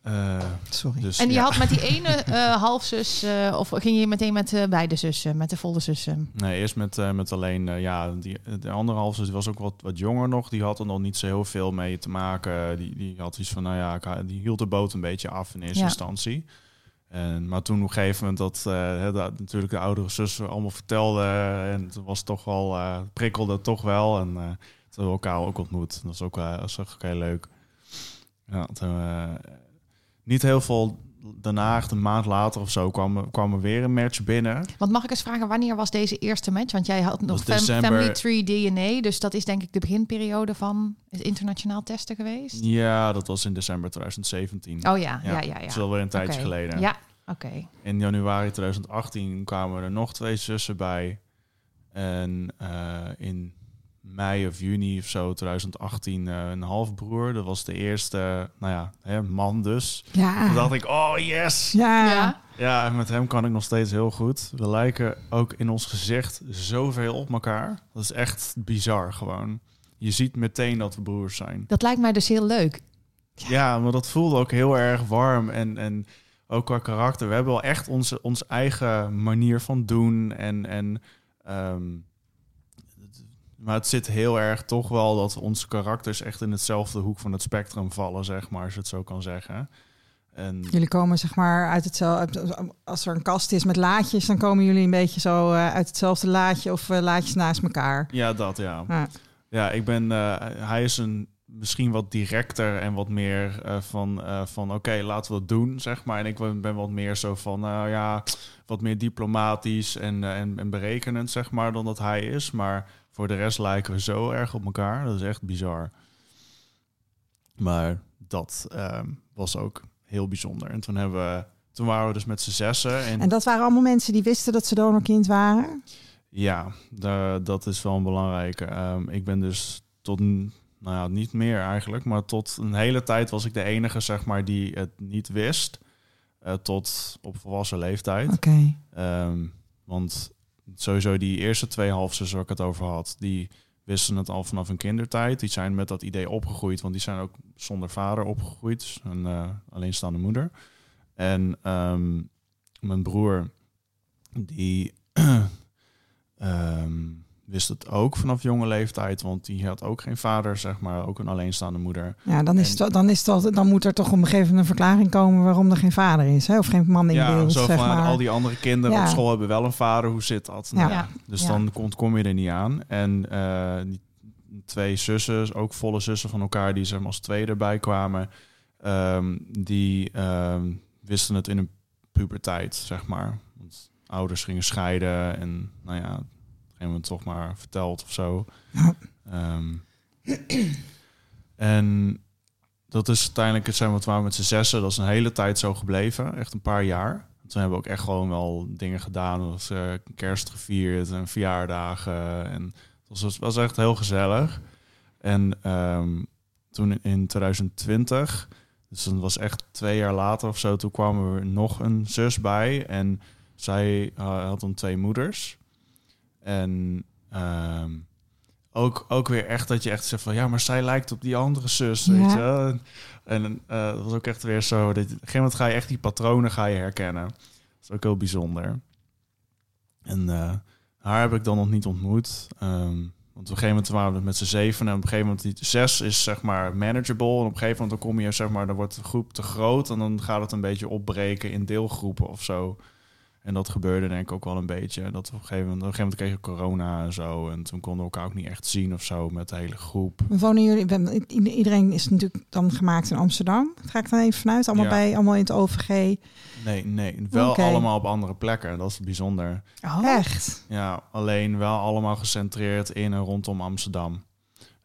Eh, Sorry. dus, En je ja. had met die ene eh, halfzus, eh, of ging je meteen met eh, beide zussen, met de volle zussen? Nee, eerst met, eh, met alleen, ja, die, de andere halfzus die was ook wat, wat jonger nog. Die had er nog niet zo heel veel mee te maken. Die, die had iets van, nou ja, die hield de boot een beetje af in eerste Ja. instantie. En, maar toen op een gegeven moment dat, eh, hè, dat natuurlijk de oudere zussen allemaal vertelde. en het was toch wel, eh, prikkelde toch wel. En eh, toen hebben we elkaar ook ontmoet. Dat was ook, was ook heel leuk. Ja, toen, eh, niet heel veel daarna, echt een maand later of zo, kwam, kwam er weer een match binnen. Want mag ik eens vragen, wanneer was deze eerste match? Want jij had nog fam- december. Family Tree DNA, dus dat is denk ik de beginperiode van het internationaal testen geweest. Ja, dat was in december 2017. Oh ja, ja, ja, ja. Dat is alweer een tijdje geleden. Ja, oké. In januari 2018 kwamen er nog twee zussen bij. En eh, in mei of juni of zo 2018 eh, een halfbroer. Dat was de eerste, nou ja, hè, man dus. Ja. Toen dacht ik, oh yes! Ja. Ja. Ja, en met hem kan ik nog steeds heel goed. We lijken ook in ons gezicht zoveel op elkaar. Dat is echt bizar gewoon. Je ziet meteen dat we broers zijn. Dat lijkt mij dus heel leuk. Ja, maar dat voelde ook heel erg warm en, en ook qua karakter. We hebben wel echt onze, onze eigen manier van doen. En, en, ehm, maar het zit heel erg toch wel dat onze karakters echt in hetzelfde hoek van het spectrum vallen, zeg maar, als je het zo kan zeggen. En Jullie komen zeg maar uit hetzelfde. Als er een kast is met laadjes, dan komen jullie een beetje zo eh, uit hetzelfde laadje of eh, laadjes naast elkaar. ja, dat ja. Ja. Ja, ik ben. eh, hij is een misschien wat directer en wat meer van, van oké, laten we het doen, zeg maar. En ik ben, ben wat meer zo van, nou ja, wat meer diplomatisch en, en, en berekenend, zeg maar, dan dat hij is. Maar voor de rest lijken we zo erg op elkaar. Dat is echt bizar. Maar dat ehm, was ook heel bijzonder. En toen hebben we, toen waren we dus met z'n zessen. En, En dat waren allemaal mensen die wisten dat ze donorkind waren. ja, da- dat is wel een belangrijke. Ehm, ik ben dus tot, nou ja, niet meer eigenlijk, maar tot een hele tijd was ik de enige, zeg maar, die het niet wist. eh, tot op volwassen leeftijd. Oké. Ehm, want sowieso die eerste twee halfzussen waar ik het over had, die wisten het al vanaf hun kindertijd. Die zijn met dat idee opgegroeid, want die zijn ook zonder vader opgegroeid. Dus een eh, alleenstaande moeder. En ehm, mijn broer, die ehm, wist het ook vanaf jonge leeftijd, want die had ook geen vader, zeg maar, ook een alleenstaande moeder. Ja, dan, is En- het, dan, is het, altijd- dan moet er toch op een gegeven moment een verklaring komen waarom er geen vader is. Hè? Of geen man in ja, beeld, zo zeg van maar. al die andere kinderen Ja. op school hebben wel een vader. Hoe zit dat? Nou Ja. dus dan komt, kom je er niet aan. En eh, die twee zussen, ook volle zussen van elkaar, die maar als tweede erbij kwamen, ehm, die ehm, wisten het in een puberteit, zeg maar. Want ouders gingen scheiden en nou ja, gegeven moment toch maar verteld of zo. Ehm, en dat is uiteindelijk, het zijn we met z'n zessen, dat is een hele tijd zo gebleven. Echt een paar jaar. Toen hebben we ook echt gewoon wel dingen gedaan. Zoals uh, kerst gevierd en verjaardagen. En het was, was echt heel gezellig. En um, toen in 2020, dus dat was echt twee jaar later of zo, toen kwam er nog een zus bij. En zij uh, had dan twee moeders. En um, ook, ook weer echt dat je echt zegt van ja, maar zij lijkt op die andere zus. Ja. Weet je? En uh, dat was ook echt weer zo. Dat, op een gegeven moment ga je echt die patronen ga je herkennen. Dat is ook heel bijzonder. En uh, haar heb ik dan nog niet ontmoet. Um, want op een gegeven moment waren we met z'n zeven. En op een gegeven moment die zes is zeg maar manageable. En op een gegeven moment dan kom je zeg maar, dan wordt de groep te groot. En dan gaat het een beetje opbreken in deelgroepen of zo. En dat gebeurde denk ik ook wel een beetje. Dat op een gegeven moment, op een gegeven moment kregen we corona en zo. En toen konden we elkaar ook niet echt zien of zo met de hele groep. Wonen jullie, iedereen is natuurlijk dan gemaakt in Amsterdam. Ga ik dan even vanuit, allemaal bij, allemaal in het OVG. Nee, nee, wel okay. allemaal op andere plekken. Dat is bijzonder. Oh. Echt? Ja, alleen wel allemaal gecentreerd in en rondom Amsterdam.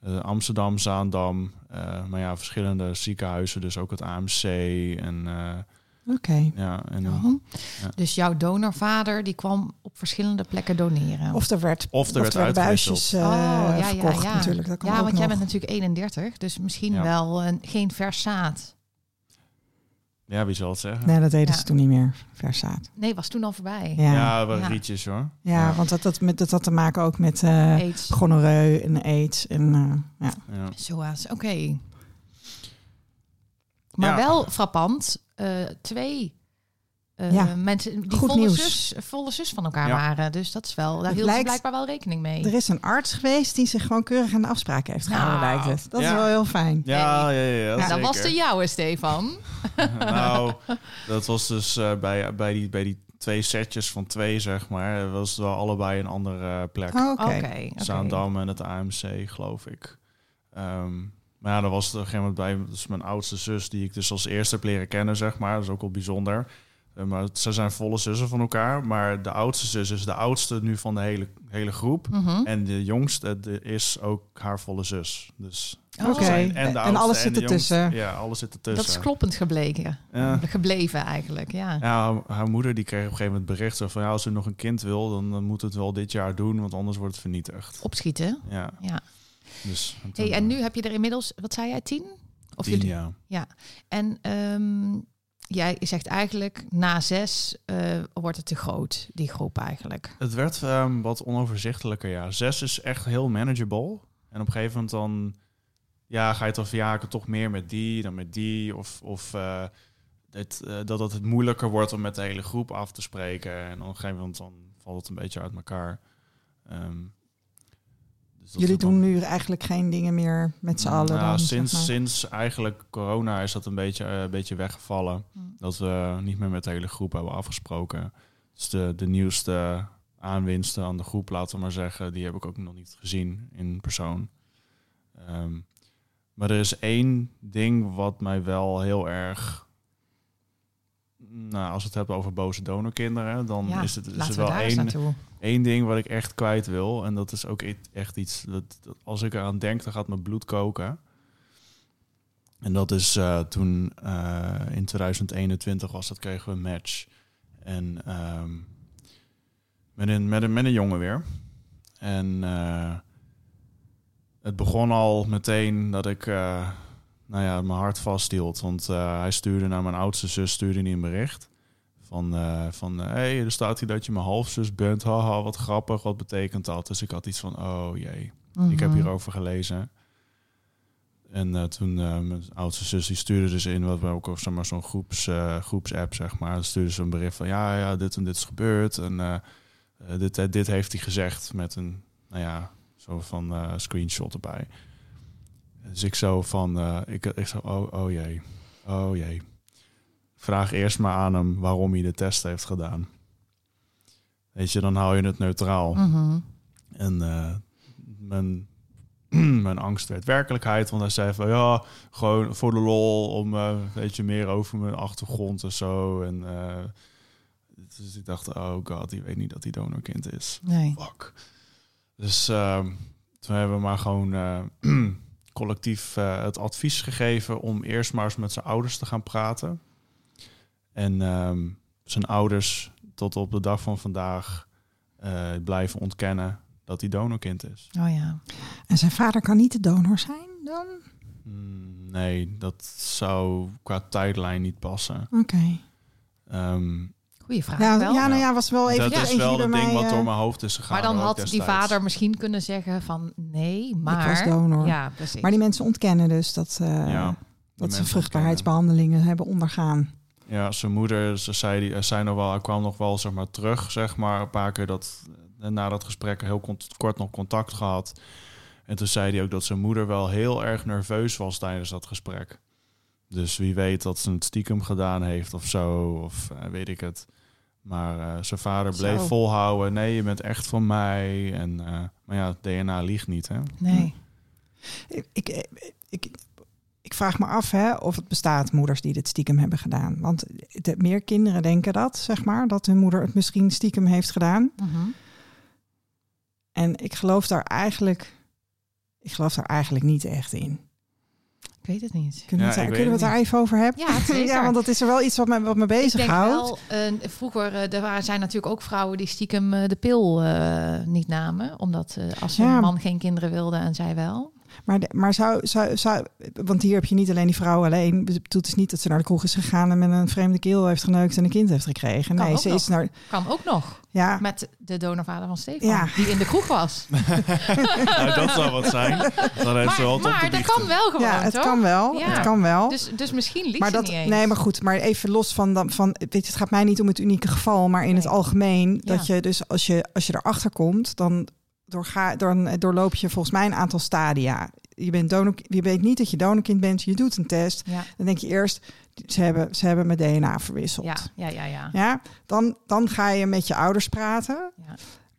Uh, Amsterdam, Zaandam, uh, maar ja, verschillende ziekenhuizen, dus ook het AMC en... Uh, Oké. Okay. Ja, en oh. ja. Dus jouw donorvader die kwam op verschillende plekken doneren. Of er werd, of er werd, werd buisjes uh, oh, ja, verkocht, ja, ja. natuurlijk. Dat kan ja, want nog. jij bent natuurlijk 31, dus misschien wel een, geen versaat. Ja, wie zal het zeggen? Nee, dat deden ze toen niet meer, versaat. Nee, was toen al voorbij. Ja, ja wel rietjes hoor. Ja, want dat, dat, met, dat had te maken ook met uh, AIDS. gonoreu en aids. En, uh, ja. Zoals, oké. Okay. Maar wel frappant, uh, twee uh, ja. mensen die Goed volle nieuws. zus, volle zus van elkaar ja. waren. Dus dat is wel, daar hield ze blijkbaar wel rekening mee. Er is een arts geweest die zich gewoon keurig aan de afspraken heeft gehouden, nou, lijkt het. Dat ja. is wel heel fijn. Ja, ja, ja. ja, dat was de jouwe, Stefan. nou, dat was dus uh, bij, bij, die, bij die twee setjes van twee, zeg maar. Dat was wel allebei een andere plek. Oh, Oké. Okay. Okay, Zaandam en het AMC, geloof ik. Um, maar ja, dat was op een gegeven moment bij dus mijn oudste zus, die ik dus als eerste heb leren kennen, zeg maar. Dat is ook wel bijzonder. Uh, maar ze zijn volle zussen van elkaar. Maar de oudste zus is de oudste nu van de hele, hele groep. Mm -hmm. En de jongste de, is ook haar volle zus. Dus Oké, okay. en, en, alles zit ertussen. Ja, alles zit ertussen. Dat is kloppend gebleken. Ja. Gebleven eigenlijk, ja. Ja, haar, haar, moeder die kreeg op een gegeven moment bericht van... ja, als u nog een kind wil, dan, dan moet het wel dit jaar doen... want anders wordt het vernietigd. Opschieten? Ja. ja. Dus, en, hey, en nu heb je er inmiddels, wat zei jij, tien? Of tien, jullie? ja. Ja, en um, jij zegt eigenlijk na zes uh, wordt het te groot, die groep eigenlijk. Het werd um, wat onoverzichtelijker, ja. Zes is echt heel manageable. En op een gegeven moment dan ja, ga je dan verjaken toch meer met die dan met die. Of, of uh, het, uh, dat het moeilijker wordt om met de hele groep af te spreken. En op een gegeven moment dan valt het een beetje uit elkaar. Um, dus Jullie doen nu eigenlijk geen dingen meer met z'n allen? Nou, dan, sinds, zeg maar. sinds eigenlijk corona is dat een beetje, uh, een beetje weggevallen. Mm. Dat we niet meer met de hele groep hebben afgesproken. Dus de, de nieuwste aanwinsten aan de groep, laten we maar zeggen, die heb ik ook nog niet gezien in persoon. Um, maar er is één ding wat mij wel heel erg. Nou, als we het hebben over boze donorkinderen, dan ja, is het, is er wel één. Één ding wat ik echt kwijt wil. En dat is ook echt iets dat, als ik eraan denk, dan gaat mijn bloed koken. En dat is eh, toen eh, in 2021 was dat, kregen we een match. En ehm, met, een, met, een, met een jongen weer. En eh, het begon al meteen dat ik nou ja, mijn hart vasthield. Want hij stuurde naar mijn oudste zus stuurde hij een bericht. Van, uh, van hé, hey, er staat hier dat je mijn halfzus bent. Haha, wat grappig, wat betekent dat? Dus ik had iets van, oh jee, Mhm. ik heb hierover gelezen. En uh, toen uh, mijn oudste zus die stuurde dus in wat we ook zeg maar zo'n groeps uh, groepsapp zeg maar, dan stuurde ze een bericht van ja ja dit en dit is gebeurd en dit dit heeft hij gezegd met een nou ja zo van screenshot erbij. Dus ik zo van ik ik zo oh oh jee oh jee vraag eerst maar aan hem waarom hij de test heeft gedaan. Weet je dan hou je het neutraal. Mhm. En uh, mijn, mijn angst werd werkelijkheid. Want hij zei van ja, gewoon voor de lol om uh, weet je meer over mijn achtergrond en zo. En uh, dus ik dacht, oh god, die weet niet dat hij donorkind is. Nee. Fuck. Dus uh, toen hebben we maar gewoon collectief eh, het advies gegeven om eerst maar eens met zijn ouders te gaan praten. En ehm, zijn ouders tot op de dag van vandaag eh, blijven ontkennen dat hij donorkind is. Oh ja. En zijn vader kan niet de donor zijn dan? Mm, nee, dat zou qua tijdlijn niet passen. Oké. Ehm, Goeie vraag Ja, wel. ja, nou Ja. was wel even dat is wel het ding wat eh, door mijn hoofd is gegaan. maar dan had die vader misschien kunnen zeggen van nee, maar... was donor. Ja, precies. Maar die mensen ontkennen dus dat, eh, Ja, dat ze vruchtbaarheidsbehandelingen hebben ondergaan. Ja, zijn moeder, ze zei, die, zei nog wel, hij kwam nog wel zeg maar, terug, zeg maar, een paar keer dat, eh, na dat gesprek heel kort, nog contact gehad. En toen zei hij ook dat zijn moeder wel heel erg nerveus was tijdens dat gesprek. Dus wie weet dat ze het stiekem gedaan heeft of zo, of eh, weet ik het. Maar eh, zijn vader bleef Zo. volhouden, nee, je bent echt van mij. En, eh, maar ja, DNA liegt niet, hè? Nee. Ik, ik, ik, ik vraag me af hè, of het bestaat moeders die dit stiekem hebben gedaan. Want de, meer kinderen denken dat, zeg maar, dat hun moeder het misschien stiekem heeft gedaan. Mhm. En ik geloof daar eigenlijk, ik geloof daar eigenlijk niet echt in. Ik weet het niet. Kunnen, Ja, we, het, kunnen we het het daar even over hebben? Ja, ja, want dat is er wel iets wat me, wat me Ik denk bezighoudt. eh, vroeger eh, er waren, zijn natuurlijk ook vrouwen die stiekem eh, de pil eh, niet namen. Omdat eh, als hun Ja. man geen kinderen wilde en zij wel. Maar, de- maar zou, zou, zou, want hier heb je niet alleen die vrouw alleen. Het dus niet dat ze naar de kroeg is gegaan en met een vreemde keel heeft geneukt en een kind heeft gekregen. Kan Nee, ze nog. is naar. Kan ook nog. Ja, Met de donorvader van Stefan. Ja. Die in de kroeg was. nou, dat zou wat zijn. Dan heeft ze wel maar maar dat kan wel gewoon, ja het toch? kan wel. Ja. Het kan wel. Dus, dus misschien liegt maar ze dat, niet eens. nee, maar goed, maar even los van, dan, van weet je, het gaat mij niet om het unieke geval, maar in het algemeen dat je dus als je als je erachter komt, dan doorga, dan doorloop je volgens mij een aantal stadia. Je bent donor, je weet niet dat je donorkind bent, je doet een test, Ja, dan denk je eerst ze hebben ze hebben mijn DNA verwisseld. ja, ja, ja. ja. Ja, dan, dan ga je met je ouders praten. Ja.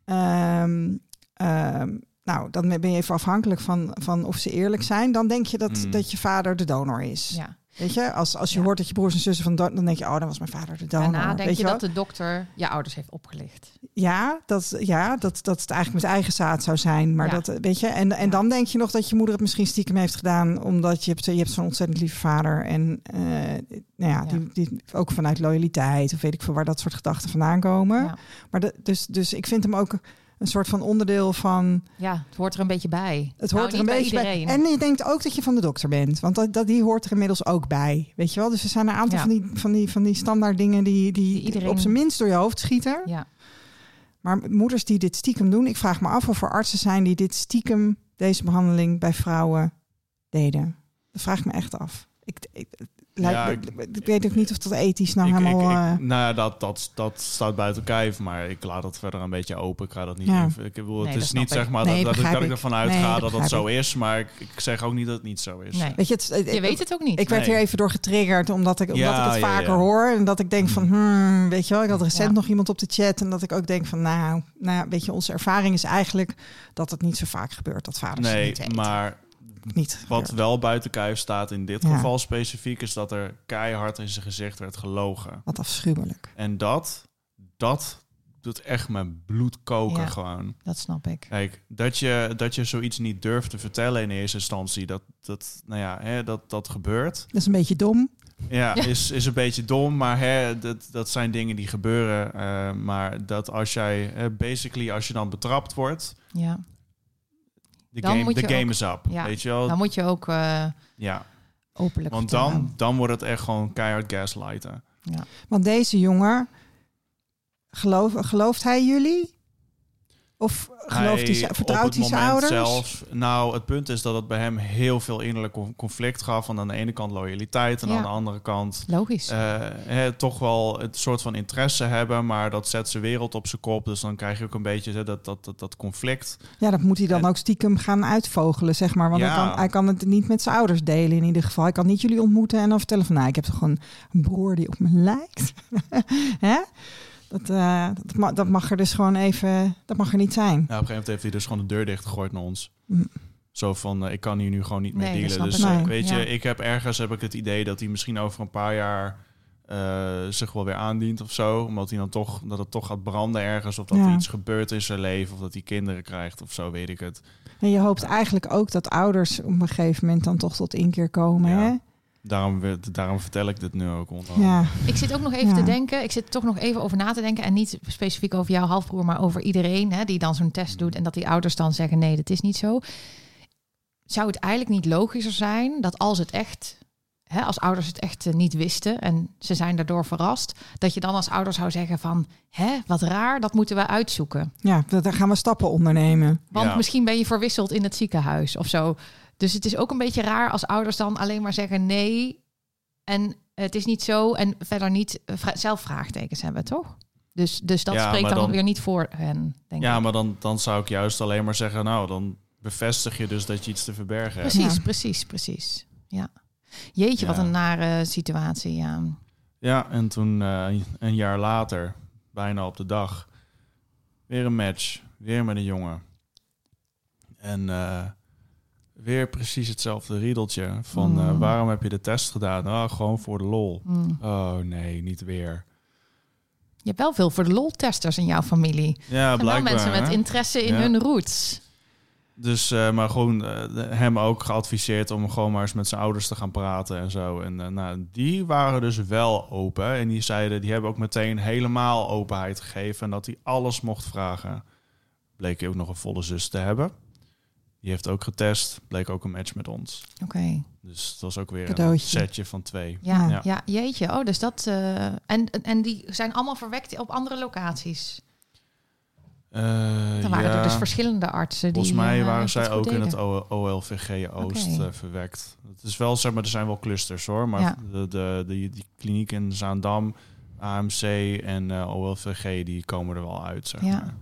Ehm, ehm, nou, dan ben je even afhankelijk van, van of ze eerlijk zijn. Dan denk je dat, Mm. dat je vader de donor is. ja. Weet je, als, als je Ja. hoort dat je broers en zussen van don- dan denk je, oh, dan was mijn vader de donor. Daarna denk Weet je wel? dat de dokter je ouders heeft opgelicht. Ja, dat, ja dat, dat het eigenlijk met eigen zaad zou zijn. Maar Ja. dat, weet je, en, en Ja. dan denk je nog dat je moeder het misschien stiekem heeft gedaan, omdat je hebt, je hebt zo'n ontzettend lieve vader. En eh, nou ja. Die, die, ook vanuit loyaliteit, of weet ik veel waar dat soort gedachten vandaan komen. Maar de, dus, dus ik vind hem ook een soort van onderdeel van. ja, het hoort er een beetje bij. Het Nou, hoort er een bij beetje bij. En je denkt ook dat je van de dokter bent, want dat, dat, die hoort er inmiddels ook bij. Weet je wel? Dus er zijn een aantal Ja. van, die, van, die, van die standaard dingen die, die, Die iedereen- op zijn minst door je hoofd schieten. Ja. Maar moeders die dit stiekem doen, ik vraag me af of er artsen zijn die dit stiekem, deze behandeling bij vrouwen deden. Dat vraag ik me echt af. Ik, ik, lijkt- Ja, ik, weet ook niet of dat ethisch nou ik, helemaal. ik- eh, nou ja, dat, dat, dat staat buiten kijf, maar ik laat dat verder een beetje open. Ik ga dat niet Ja. in- Ik bedoel, Nee, het is niet ik. zeg maar Nee, dat, dat, ik, dat ervan Nee, uitga dat dat zo is, maar ik, ik zeg ook niet dat het niet zo is. Nee. weet je, het, Je weet het ook niet. Ik werd Nee. hier even door getriggerd omdat ik, omdat Ja, ik het vaker ja. hoor. En dat ik denk van, hmm, weet je wel, ik had recent Ja. nog iemand op de chat. En dat ik ook denk van, nou, nou, weet je, onze ervaring is eigenlijk dat het niet zo vaak gebeurt dat vaders niet weten. maar niet wat wel buiten kijf staat in dit Ja. geval specifiek, is dat er keihard in zijn gezicht werd gelogen. Wat afschuwelijk. En dat, dat doet echt mijn bloed koken Ja. gewoon. Dat snap ik. Kijk, dat je, dat je zoiets niet durft te vertellen in eerste instantie, dat, dat, nou ja, hè, dat, dat gebeurt. Dat is een beetje dom. Ja, Ja. Is, is een beetje dom, maar hè, dat, dat zijn dingen die gebeuren. eh, maar dat als jij, basically, als je dan betrapt wordt, Ja. De Dan game, moet de game ook- is up. Ja. Weet je wel? Dan moet je ook eh, ja, openlijk want vertellen. dan, dan wordt het echt gewoon keihard gaslighten. Ja. Want deze jongen, geloof, gelooft hij jullie? Of gelooft hij, Hij- vertrouwt hij zijn ouders? Zelf, nou, het punt is dat het bij hem heel veel innerlijk con- conflict gaf. Want aan de ene kant loyaliteit en Ja. aan de andere kant Logisch. eh, toch wel het soort van interesse hebben. Maar dat zet zijn wereld op zijn kop. Dus dan krijg je ook een beetje dat, dat, dat, dat conflict. Ja, dat moet hij dan En- ook stiekem gaan uitvogelen, zeg maar. Want Ja. hij, kan, hij kan het niet met zijn ouders delen in ieder geval. Hij kan niet jullie ontmoeten en dan vertellen van... nou, ik heb toch gewoon een broer die op me lijkt. Hè? Dat, eh, dat, mag, dat mag er dus gewoon even... Dat mag er niet zijn. Ja, op een gegeven moment heeft hij dus gewoon de deur dichtgegooid naar ons. Mm. Zo van, eh, ik kan hier nu gewoon niet Nee, meer dealen. Dus ik. eh, weet je, ik heb ergens heb ik het idee dat hij misschien over een paar jaar zich wel weer aandient of zo. Omdat hij dan toch, dat het toch gaat branden ergens. Of dat Ja. er iets gebeurt in zijn leven. Of dat hij kinderen krijgt of zo, weet ik het. En je hoopt eigenlijk ook dat ouders op een gegeven moment dan toch tot inkeer komen. Ja. Hè? Daarom, we- daarom vertel ik dit nu ook onder. Ja. Ik zit ook nog even Ja. te denken. Ik zit toch nog even over na te denken. En niet specifiek over jouw halfbroer, maar over iedereen hè, die dan zo'n test doet. En dat die ouders dan zeggen: nee, dat is niet zo. Zou het eigenlijk niet logischer zijn dat als het echt. Hè, als ouders het echt eh, niet wisten en ze zijn daardoor verrast, dat je dan als ouder zou zeggen van, hè, wat raar, dat moeten we uitzoeken. ja, dat- daar gaan we stappen ondernemen. Want Ja. misschien ben je verwisseld in het ziekenhuis of zo. Dus het is ook een beetje raar als ouders dan alleen maar zeggen nee. En het is niet zo. En verder niet eh, zelf vraagtekens hebben, toch? Dus, dus dat Ja, spreekt dan, dan- weer niet voor hen, denk Ja, ik. maar dan, dan zou ik juist alleen maar zeggen... nou, dan bevestig je dus dat je iets te verbergen hebt. Precies, Ja. precies, precies. Ja. Jeetje, wat een nare situatie. Ja. Ja, en toen eh, een jaar later, bijna op de dag, weer een match. Weer met een jongen. En eh, weer precies hetzelfde riedeltje van... eh, Mm. waarom heb je de test gedaan? Oh, gewoon voor de lol. Hm. Oh nee, niet weer. Je hebt wel veel voor de lol-testers in jouw familie. Ja, en blijkbaar. mensen met hè? interesse in Ja. hun roots. Dus, eh, maar gewoon eh, hem ook geadviseerd om gewoon maar eens met zijn ouders te gaan praten en zo. En nou, die waren dus wel open. En die zeiden, die hebben ook meteen helemaal openheid gegeven. En dat hij alles mocht vragen. Bleek hij ook nog een volle zus te hebben. Die heeft ook getest. Bleek ook een match met ons. Oké. Dus dat was ook weer een setje van twee. Ja, Ja. ja. jeetje. Oh, dus dat. eh, en, en die zijn allemaal verwekt op andere locaties. Eh, Dan waren ja, er dus verschillende artsen. Volgens die, mij eh, waren zij ook in het OLVG Oost eh, verwekt. Het is wel, zeg maar, er zijn wel clusters hoor. Maar Ja. de, de, de, die kliniek in Zaandam, AMC en eh, OLVG, die komen er wel uit, zeg Ja. maar.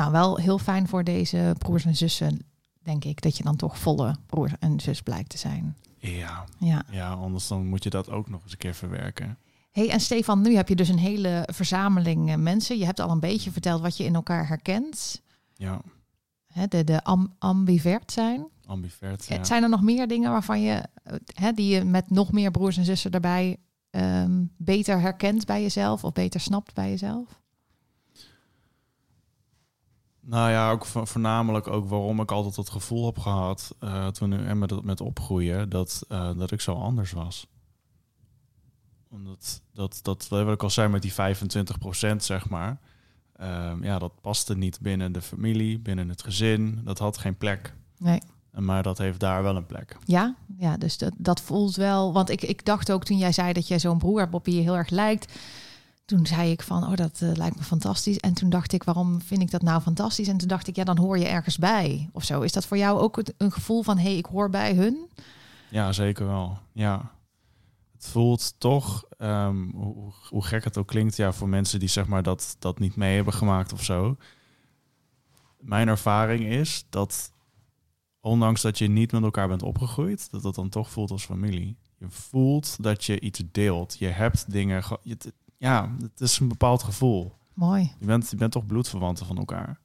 Nou, wel heel fijn voor deze broers en zussen, denk ik, dat je dan toch volle broer en zus blijkt te zijn. Ja, Ja. ja, anders dan moet je dat ook nog eens een keer verwerken. hey, en Stefan, nu heb je dus een hele verzameling eh, mensen. Je hebt al een beetje verteld wat je in elkaar herkent. Ja, de de am- ambivert zijn. ambivert. Eh, Ja. Zijn er nog meer dingen waarvan je, eh, hè, die je met nog meer broers en zussen erbij ehm, beter herkent bij jezelf of beter snapt bij jezelf? Nou ja, ook vo- voornamelijk ook waarom ik altijd het gevoel heb gehad eh, toen en met, met opgroeien dat, eh, dat ik zo anders was. Omdat dat, dat wat ik al zei met die 25% zeg maar. ehm, ja, dat paste niet binnen de familie, binnen het gezin. Dat had geen plek. Nee. Maar dat heeft daar wel een plek. Ja, ja dus dat, dat voelt wel. Want ik, ik dacht ook toen jij zei dat jij zo'n broer hebt op wie je heel erg lijkt. Toen zei ik van, oh, dat eh, lijkt me fantastisch. En toen dacht ik, waarom vind ik dat nou fantastisch? En toen dacht ik, ja, dan hoor je ergens bij of zo. Is dat voor jou ook een gevoel van, hé, hey, ik hoor bij hun? Ja, zeker wel. Ja. Het voelt toch, ehm, hoe, gek het ook klinkt, ja, voor mensen die zeg maar dat, dat niet mee hebben gemaakt of zo. Mijn ervaring is dat, ondanks dat je niet met elkaar bent opgegroeid, dat het dan toch voelt als familie. Je voelt dat je iets deelt. Je hebt dingen. ge- je- ja, het is een bepaald gevoel. Mooi. Je bent, je bent toch bloedverwanten van elkaar.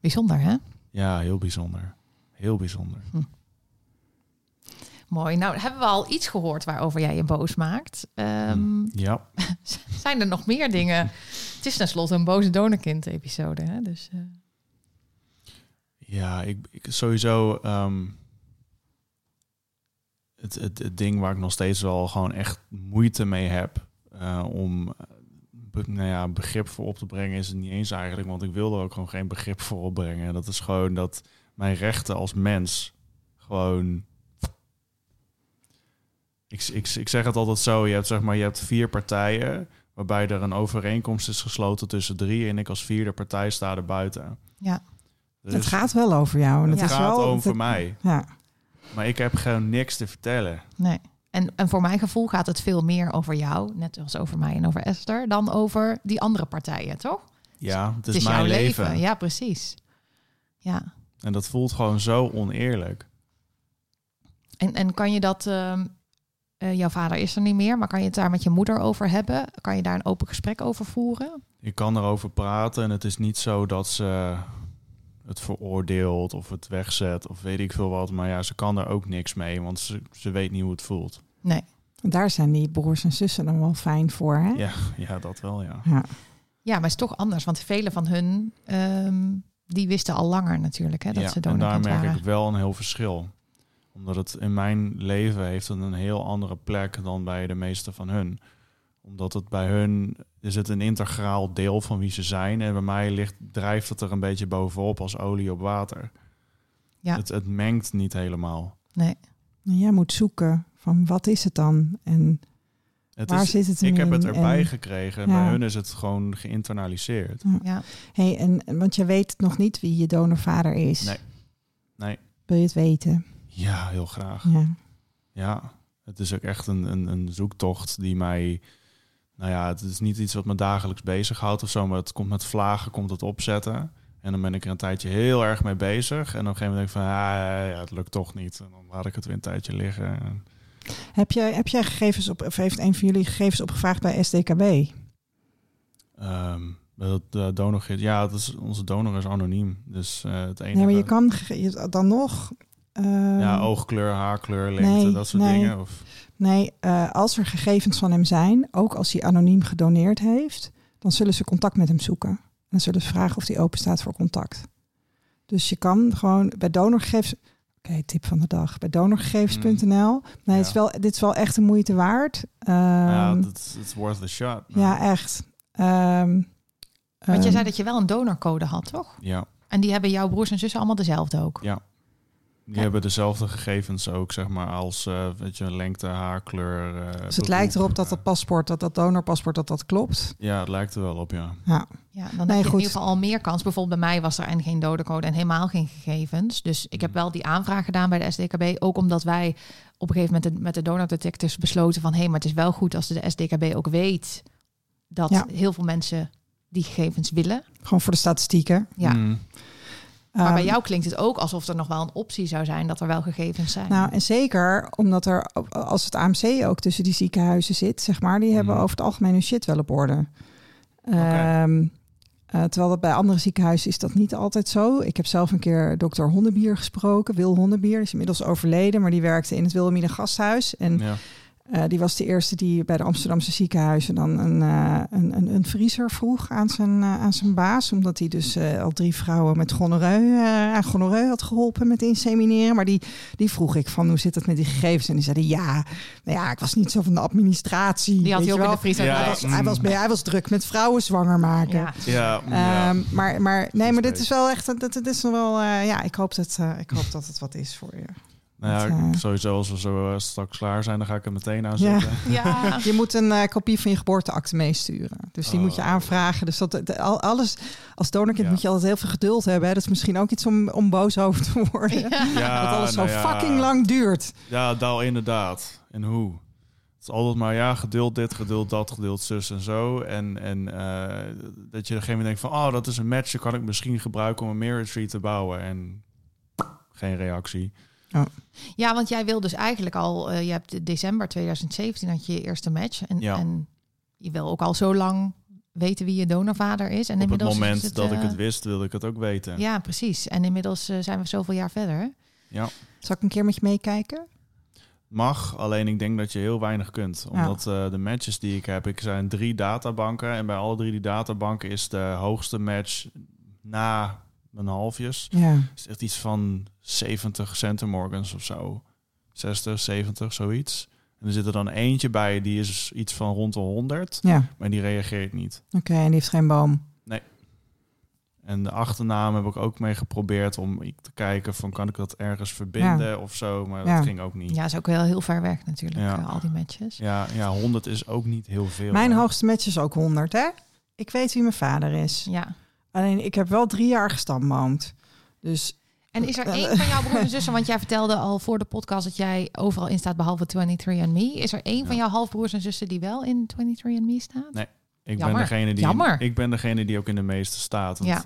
Bijzonder, hè? Ja, heel bijzonder. Heel bijzonder. Mooi. Nou, hebben we al iets gehoord waarover jij je boos maakt. Ehm, Ja. Zijn er nog meer dingen? Het is tenslotte een boze donorkind-episode, hè? Dus, eh, Ja, ik, ik sowieso. ehm, het, het, het ding waar ik nog steeds wel gewoon echt moeite mee heb eh, om be- nou ja, begrip voor op te brengen, is het niet eens eigenlijk, want ik wil er ook gewoon geen begrip voor opbrengen. En dat is gewoon dat mijn rechten als mens gewoon. Ik, ik, ik zeg het altijd zo: je hebt zeg maar, je hebt vier partijen. Waarbij er een overeenkomst is gesloten tussen drie. En ik als vierde partij sta er buiten. ja. Dus het gaat wel over jou. En het gaat wel, over het- mij. Ja, Maar ik heb gewoon niks te vertellen. Nee. En, en voor mijn gevoel gaat het veel meer over jou, net als over mij en over Esther, dan over die andere partijen, toch? Ja, het is, het is mijn jouw leven. leven. Ja, precies. Ja. En dat voelt gewoon zo oneerlijk. En, en kan je dat, ehm, eh, jouw vader is er niet meer, maar kan je het daar met je moeder over hebben? Kan je daar een open gesprek over voeren? Je kan erover praten en het is niet zo dat ze het veroordeelt of het wegzet of weet ik veel wat. Maar ja, ze kan er ook niks mee, want ze, ze weet niet hoe het voelt. Nee. Daar zijn die broers en zussen dan wel fijn voor, hè? Ja, ja, dat wel, ja. Ja. Ja, maar het is toch anders. Want velen van hun, ehm, die wisten al langer natuurlijk hè, dat ja, ze en daar merk waren. ik wel een heel verschil. Omdat het in mijn leven heeft een heel andere plek dan bij de meeste van hun. Omdat het bij hun is het een integraal deel van wie ze zijn. En bij mij ligt, drijft het er een beetje bovenop als olie op water. Ja. Het, het mengt niet helemaal. Nee. En Jij moet zoeken van wat is het dan? En Het waar is, zit het ik heb het erbij En- gekregen. Ja. Bij hun is het gewoon geïnternaliseerd. Ja. Hey, en, want je weet nog niet wie je donorvader is. Nee. Nee. Wil je het weten? Ja, heel graag. Ja. Ja, het is ook echt een, een, een zoektocht die mij... Nou ja, het is niet iets wat me dagelijks bezighoudt of zo, maar het komt met vlagen, komt het opzetten. En dan ben ik er een tijdje heel erg mee bezig. En op een gegeven moment denk ik van, ah, ja, het lukt toch niet. En dan laat ik het weer een tijdje liggen. En- Heb, jij, heb jij gegevens op, of heeft een van jullie gegevens opgevraagd bij SDKB? Ehm, dat de donor, ja, dat is, onze donor is anoniem. Dus eh, het enige... Nee, maar je kan dan nog. eh, Ja, oogkleur, haarkleur, lengte, nee, dat soort nee. dingen. Of, Nee, eh, als er gegevens van hem zijn, ook als hij anoniem gedoneerd heeft, dan zullen ze contact met hem zoeken. En dan zullen ze vragen of hij open staat voor contact. Dus je kan gewoon bij donorgegevens. Oké, tip van de dag. Bij donorgegevens.nl. Nee, het is Ja. wel, dit is wel echt de moeite waard. ja, Ehm, dat is worth a shot. ja, echt. Ehm, Want je ehm, zei dat je wel een donorcode had, toch? Ja, En die hebben jouw broers en zussen allemaal dezelfde ook. Ja. Die Ja. hebben dezelfde gegevens ook, zeg maar, als eh, weet je, lengte, haarkleur. eh, Dus het beroep. lijkt erop dat dat paspoort, dat dat donorpaspoort, dat dat klopt. Ja, het lijkt er wel op, ja. Ja, Ja, dan Nee, heb je goed. in ieder geval al meer kans. Bijvoorbeeld bij mij was er en geen dodencode en helemaal geen gegevens. Dus ik heb Mm. wel die aanvraag gedaan bij de SDKB. Ook omdat wij op een gegeven moment de- met de donor detectives besloten van... hé, hey, maar het is wel goed als de SDKB ook weet... dat Ja. heel veel mensen die gegevens willen. gewoon voor de statistieken. Ja. Mm. Maar bij Ehm, jou klinkt het ook alsof er nog wel een optie zou zijn... dat er wel gegevens zijn. Nou, en zeker omdat er, als het AMC ook tussen die ziekenhuizen zit, zeg maar, die hebben Mhm. over het algemeen hun shit wel op orde. Ehm, eh, terwijl dat bij andere ziekenhuizen is dat niet altijd zo. Ik heb zelf een keer dokter Hondenbier gesproken, Wil Hondenbier, die is inmiddels overleden, maar die werkte in het Wilhelmina Gasthuis. En Ja. Eh, die was de eerste die bij de Amsterdamse ziekenhuizen dan een, eh, een, een, een vriezer vroeg aan zijn, eh, aan zijn baas. Omdat hij dus eh, al drie vrouwen met gonoreu, eh, aan gonoreu had geholpen met insemineren. Maar die, die vroeg ik van hoe zit het met die gegevens? En die zeiden ja, nou ja, ik was niet zo van de administratie. die had weet hij ook in wel. de vriezer. Ja, Hij, was, hij, was, hij was druk met vrouwen zwanger maken. Ja. Ja, ja. Ehm, maar, maar nee, maar dit is wel echt, dat, dat is nog wel, eh, ja, ik hoop, dat, eh, ik hoop dat het wat is voor je. Nou ja, eh, sowieso als we zo eh, straks klaar zijn, dan ga ik er meteen aan Ja. Je moet een eh, kopie van je geboorteakte meesturen. Dus die moet je Oh. aanvragen. Dus dat, de- al- alles, als donorkind Ja. moet je altijd heel veel geduld hebben. Hè. Dat is misschien ook iets om, om boos over te worden. Ja, dat alles nou zo ja. fucking lang duurt. Ja, daar inderdaad. En hoe? Het is altijd maar ja, geduld dit, geduld dat, geduld zus en zo. En, en eh, dat je op een gegeven moment denkt van... oh, dat is een match, dat kan ik misschien gebruiken om een Mirror Tree te bouwen. En geen reactie. Ja, want jij wil dus eigenlijk al, eh, je hebt december 2017 had je je eerste match. En, Ja. en je wil ook al zo lang weten wie je donorvader is. En Op het is moment dat ik eh, het wist, wilde ik het ook weten. Ja, precies. En inmiddels eh, zijn we zoveel jaar verder. Zal ik een keer met je meekijken? Mag, alleen ik denk dat je heel weinig kunt. Ja. Omdat eh, de matches die ik heb, ik zijn drie databanken. En bij alle drie die databanken is de hoogste match na een halfjes. Ja. is echt iets van 70 centimorgans of zo. 60, 70, zoiets. En er zit er dan eentje bij, die is iets van rond de 100. Ja, Maar die reageert niet. oké. en die heeft geen boom. En de achternaam heb ik ook mee geprobeerd om te kijken van kan ik dat ergens verbinden of zo. Maar Ja. dat ging ook niet. Ja, is ook wel heel ver weg natuurlijk, Ja. eh, al die matches. Ja, ja, 100 is ook niet heel veel. Mijn hè. hoogste match is ook 100, hè? Ik weet wie mijn vader is. Ja. Alleen ik heb wel drie jaar gestamboomd. Dus En is er één van jouw broers en zussen, want jij vertelde al voor de podcast dat jij overal in staat behalve 23andMe. Is er één van jouw halfbroers en zussen die wel in 23andMe staat? Nee. ik, ben degene die, Jammer. ik ben degene die ook in de meeste staat. Want Ja.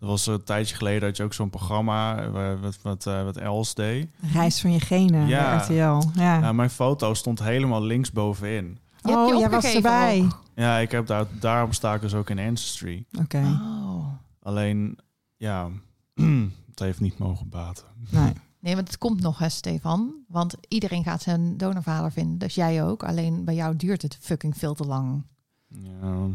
Dat was een tijdje geleden dat je ook zo'n programma eh, wat, wat, eh, wat Els deed. reis van je genen, Ja. RTL. Ja. Nou, mijn foto stond helemaal links bovenin. Je oh, jij was erbij. ook. Ja, ik heb daar, daarom sta ik dus ook in Ancestry. Oké, Oh. Alleen, ja, het heeft niet mogen baten. nee. Nee, want het komt nog, hè, Stefan. Want iedereen gaat zijn donorvader vinden. Dus jij ook. Alleen bij jou duurt het fucking veel te lang. Ja.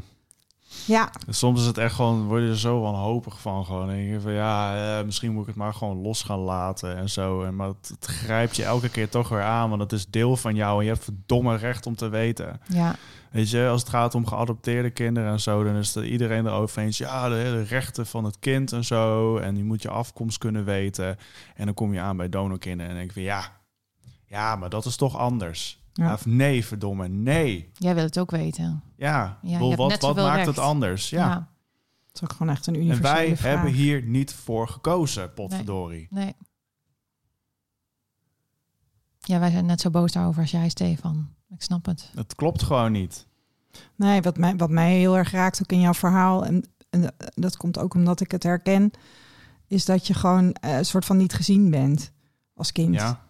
Ja, Soms is het echt gewoon, word je er zo wanhopig van. Gewoon. En je van ja, eh, misschien moet ik het maar gewoon los gaan laten en zo. En, maar het, het grijpt je elke keer toch weer aan, want het is deel van jou en je hebt verdomme recht om te weten. Ja, Weet je, als het gaat om geadopteerde kinderen en zo, dan is er iedereen erover eens. Ja, de hele rechten van het kind en zo. En je moet je afkomst kunnen weten. En dan kom je aan bij donorkinderen en denk je van ja, ja, maar dat is toch anders. Ja. Of nee, verdomme, nee. jij wil het ook weten. Ja, Wel, hebt wat, wat maakt recht. het anders? Ja. het is ook gewoon echt een En universele wij vraag. hebben hier niet voor gekozen, potverdorie. Nee. Ja, wij zijn net zo boos daarover als jij, Stefan. Ik snap het. Het klopt gewoon niet. Nee, wat mij, wat mij heel erg raakt ook in jouw verhaal, en, en dat komt ook omdat ik het herken, is dat je gewoon eh, een soort van niet gezien bent als kind. Ja,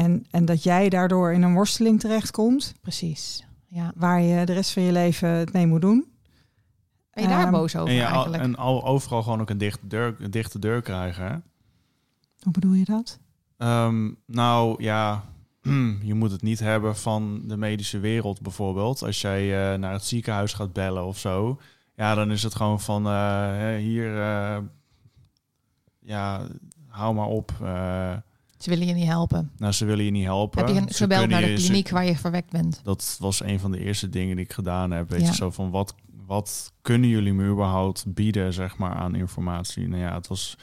En, en dat jij daardoor in een worsteling terechtkomt, Precies. Ja. waar je de rest van je leven het mee moet doen. Ben je daar Ehm, boos over en, al, eigenlijk? en al, overal gewoon ook een dichte deur, een dichte deur krijgen. Hè? Hoe bedoel je dat? Ehm, nou ja, je moet het niet hebben van de medische wereld bijvoorbeeld. Als jij eh, naar het ziekenhuis gaat bellen of zo, ja, dan is het gewoon van eh, hè, hier, eh, ja, hou maar op. Ze willen je niet helpen. nou, ze willen je niet helpen. Heb je gebeld naar de ze- kliniek waar je verwekt bent? Dat was een van de eerste dingen die ik gedaan heb. Weet Ja. je, zo van wat, wat kunnen jullie me überhaupt bieden, zeg maar, aan informatie? Nou ja, het was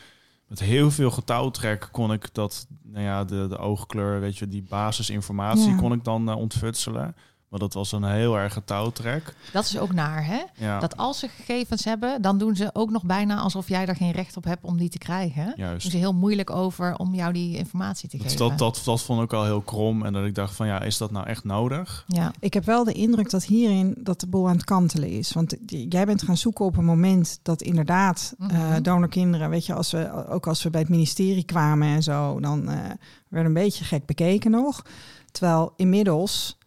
met heel veel getouwtrek kon ik dat, nou ja, de, de oogkleur, weet je, die basisinformatie Ja. kon ik dan eh, ontfutselen. Maar dat was een heel erg getouwtrek. Dat is ook naar, hè? Ja, Dat als ze gegevens hebben, dan doen ze ook nog bijna alsof jij er geen recht op hebt om die te krijgen. Doen juist. ze heel moeilijk over om jou die informatie te Dat, geven. dat, dat, dat vond ik al heel krom. En dat ik dacht van, ja, is dat nou echt nodig? Ja, Ik heb wel de indruk dat hierin dat de boel aan het kantelen is. Want jij bent gaan zoeken op een moment dat inderdaad eh, Mhm. donorkinderen, weet je, als we, ook als we bij het ministerie kwamen en zo, dan eh werd een beetje gek bekeken nog. Terwijl inmiddels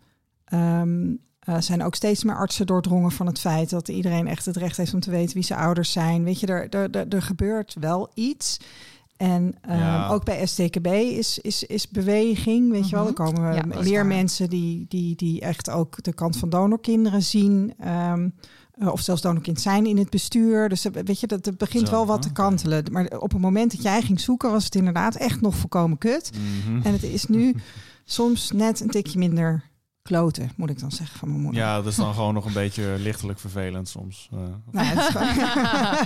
ehm, eh, zijn ook steeds meer artsen doordrongen van het feit dat iedereen echt het recht heeft om te weten wie zijn ouders zijn. Weet je, er, er, er, er gebeurt wel iets. En ehm, Ja. ook bij STKB is, is, is beweging, weet je wel. Er Mhm. komen Ja, dat is meer waar. mensen die, die, die echt ook de kant van donorkinderen zien. ehm, eh, of zelfs donorkind zijn in het bestuur. Dus eh, weet je, dat het begint Zo, wel wat te kantelen. Maar op het moment dat jij ging zoeken, was het inderdaad echt nog volkomen kut. Mhm. En het is nu soms net een tikje minder kloten, moet ik dan zeggen van mijn moeder. Ja, dat is dan gewoon nog een beetje lichtelijk vervelend soms. Eh, Nou,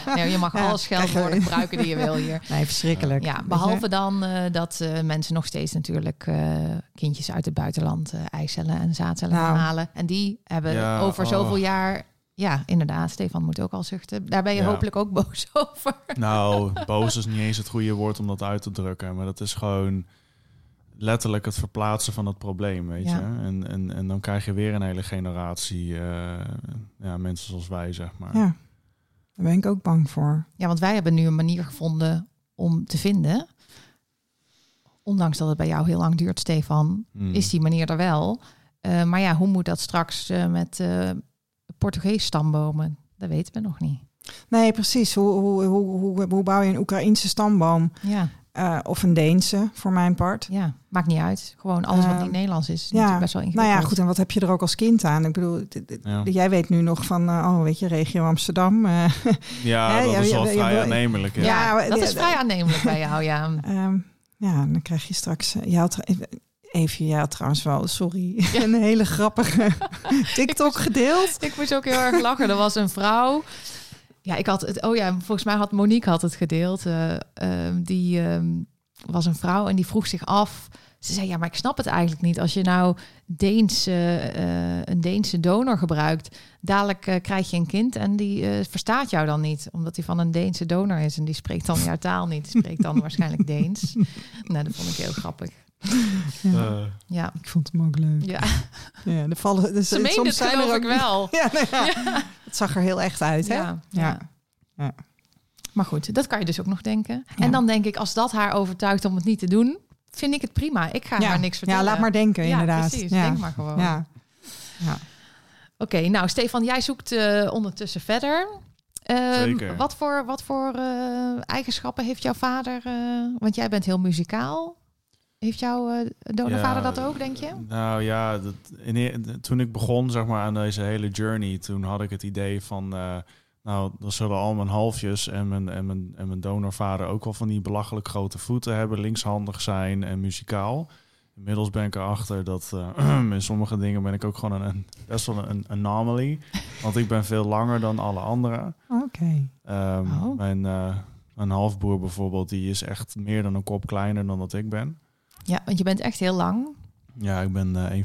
nee, je mag Ja, alle scheldwoorden gebruiken die je wil hier. nee, verschrikkelijk. Ja, behalve dan eh, dat eh, mensen nog steeds natuurlijk eh, kindjes uit het buitenland eh, eicellen en zaadcellen Nou. gaan halen. En die hebben Ja, over oh. zoveel jaar... Ja, inderdaad, Stefan moet ook al zuchten. Daar ben je Ja. hopelijk ook boos over. Nou, boos is niet eens het goede woord om dat uit te drukken. Maar dat is gewoon letterlijk het verplaatsen van het probleem, weet Ja. je. En, en, en dan krijg je weer een hele generatie eh, ja, mensen zoals wij, zeg maar. Ja, daar ben ik ook bang voor. Ja, want wij hebben nu een manier gevonden om te vinden. Ondanks dat het bij jou heel lang duurt, Stefan, Hmm. is die manier er wel. Eh, maar ja, hoe moet dat straks eh, met eh Portugees stambomen? Dat weten we nog niet. Nee, precies. Hoe, hoe, hoe, hoe, hoe bouw je een Oekraïnse stamboom? Ja, Eh, of een Deense, voor mijn part. ja, maakt niet uit. Gewoon alles wat niet Nederlands is, is ja, best wel Nou ingewikkeld. ja, goed. En wat heb je er ook als kind aan? Ik bedoel, Ja. jij weet nu nog van, eh, oh, weet je, regio Amsterdam. eh, Ja, Hè, dat ja, is ja, wel vrij aannemelijk. Ja. Dat is vrij aannemelijk bij jou, ja. Ehm, ja, dan krijg je straks. eh, je had, even, ja, trouwens wel, sorry, een hele grappige TikTok gedeeld. Ik moest ook heel erg lachen. Er was een vrouw. Ja, ik had het. Oh ja, volgens mij had Monique had het gedeeld. eh, ehm, die ehm, was een vrouw en die vroeg zich af. Ze zei: Ja, maar ik snap het eigenlijk niet. Als je nou Deense, eh, een Deense donor gebruikt, dadelijk eh, krijg je een kind en die verstaat jou dan niet, omdat hij van een Deense donor is en die spreekt dan jouw taal niet. Die spreekt dan waarschijnlijk Deens. Nou, dat vond ik heel grappig. Ja, Eh, Ja, ik vond hem ook leuk. ja. Ja, er vallen, dus, ze meende het geloof ik wel. Ja, nou ja, het zag er heel echt uit, hè? Ja, Ja. ja. Ja. Maar goed, dat kan je dus ook nog denken. Ja. En dan denk ik, als dat haar overtuigt om het niet te doen, vind ik het prima. Ik ga haar niks vertellen. Ja, laat maar denken, Ja, inderdaad. precies. Ja. Denk maar gewoon. Ja. Oké, nou Stefan, jij zoekt eh, ondertussen verder. Ehm, Zeker. Wat voor, wat voor eh, eigenschappen heeft jouw vader? eh, want jij bent heel muzikaal. Heeft jouw donorvader Ja, dat ook, denk je? Nou ja, dat, in, e- toen ik begon zeg maar, aan deze hele journey, toen had ik het idee van, eh, nou, dan zullen al mijn halfjes en mijn, en, mijn, en mijn donorvader ook wel van die belachelijk grote voeten hebben, linkshandig zijn en muzikaal. Inmiddels ben ik erachter dat eh, in sommige dingen ben ik ook gewoon een, best wel een anomaly. Want ik ben veel langer dan alle anderen. Oké. Ehm, Oh. Mijn, eh, mijn halfbroer bijvoorbeeld, die is echt meer dan een kop kleiner dan dat ik ben. Ja, want je bent echt heel lang. Ja, ik ben eh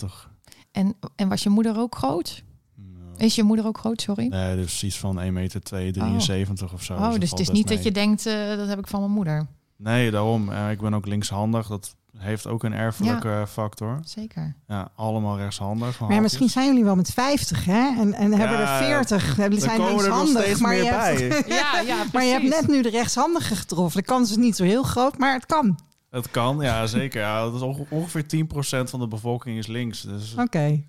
1,95. En, en was je moeder ook groot? Nou, Is je moeder ook groot, sorry? Nee, dus iets van 1 meter 73 of zo. oh, dat dus het is niet dat je denkt, eh, dat heb ik van mijn moeder. Nee, daarom. Eh, ik ben ook linkshandig. Dat heeft ook een erfelijke factor. Zeker. Ja, allemaal rechtshandig. Maar ja, misschien zijn jullie wel met 50, hè? En, en hebben Ja, er 40. Hebben, zijn er linkshandig. maar meer je hebt. Ja, ja, Maar je hebt net nu de rechtshandige getroffen. De kans is niet zo heel groot, maar het kan. Het kan, ja zeker. Ja, dat is onge- ongeveer 10% van de bevolking is links. Dus Oké.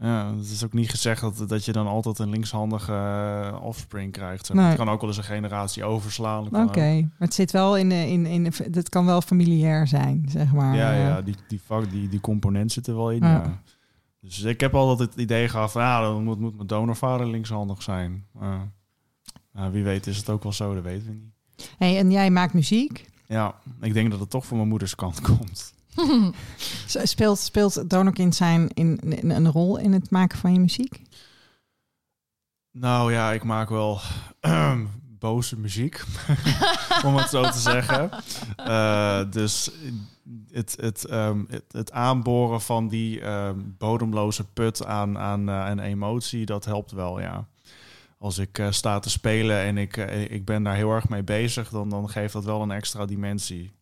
ja, het is ook niet gezegd dat, dat je dan altijd een linkshandige eh, offspring krijgt. Nee. Het kan ook wel eens een generatie overslaan. Oké. Maar het zit wel in de, in, in de, het kan wel familiair zijn, zeg maar. Ja, Eh, ja die, die, vak, die, die component zit er wel in. Ja. Ja. Dus ik heb altijd het idee gehad van, ja, dan moet, moet mijn donorvader linkshandig zijn. Ja, wie weet is het ook wel zo, dat weten we niet. Hey, en jij maakt muziek. Ja, ik denk dat het toch van mijn moeders kant komt. Speelt, speelt donorkind zijn in, in, een rol in het maken van je muziek? Nou ja, ik maak wel boze muziek, om het zo te zeggen. Eh, dus het, het, ehm, het, het aanboren van die ehm, bodemloze put aan, aan, eh, aan emotie, dat helpt wel, ja. Als ik eh, sta te spelen en ik, eh, ik ben daar heel erg mee bezig, dan, dan geeft dat wel een extra dimensie.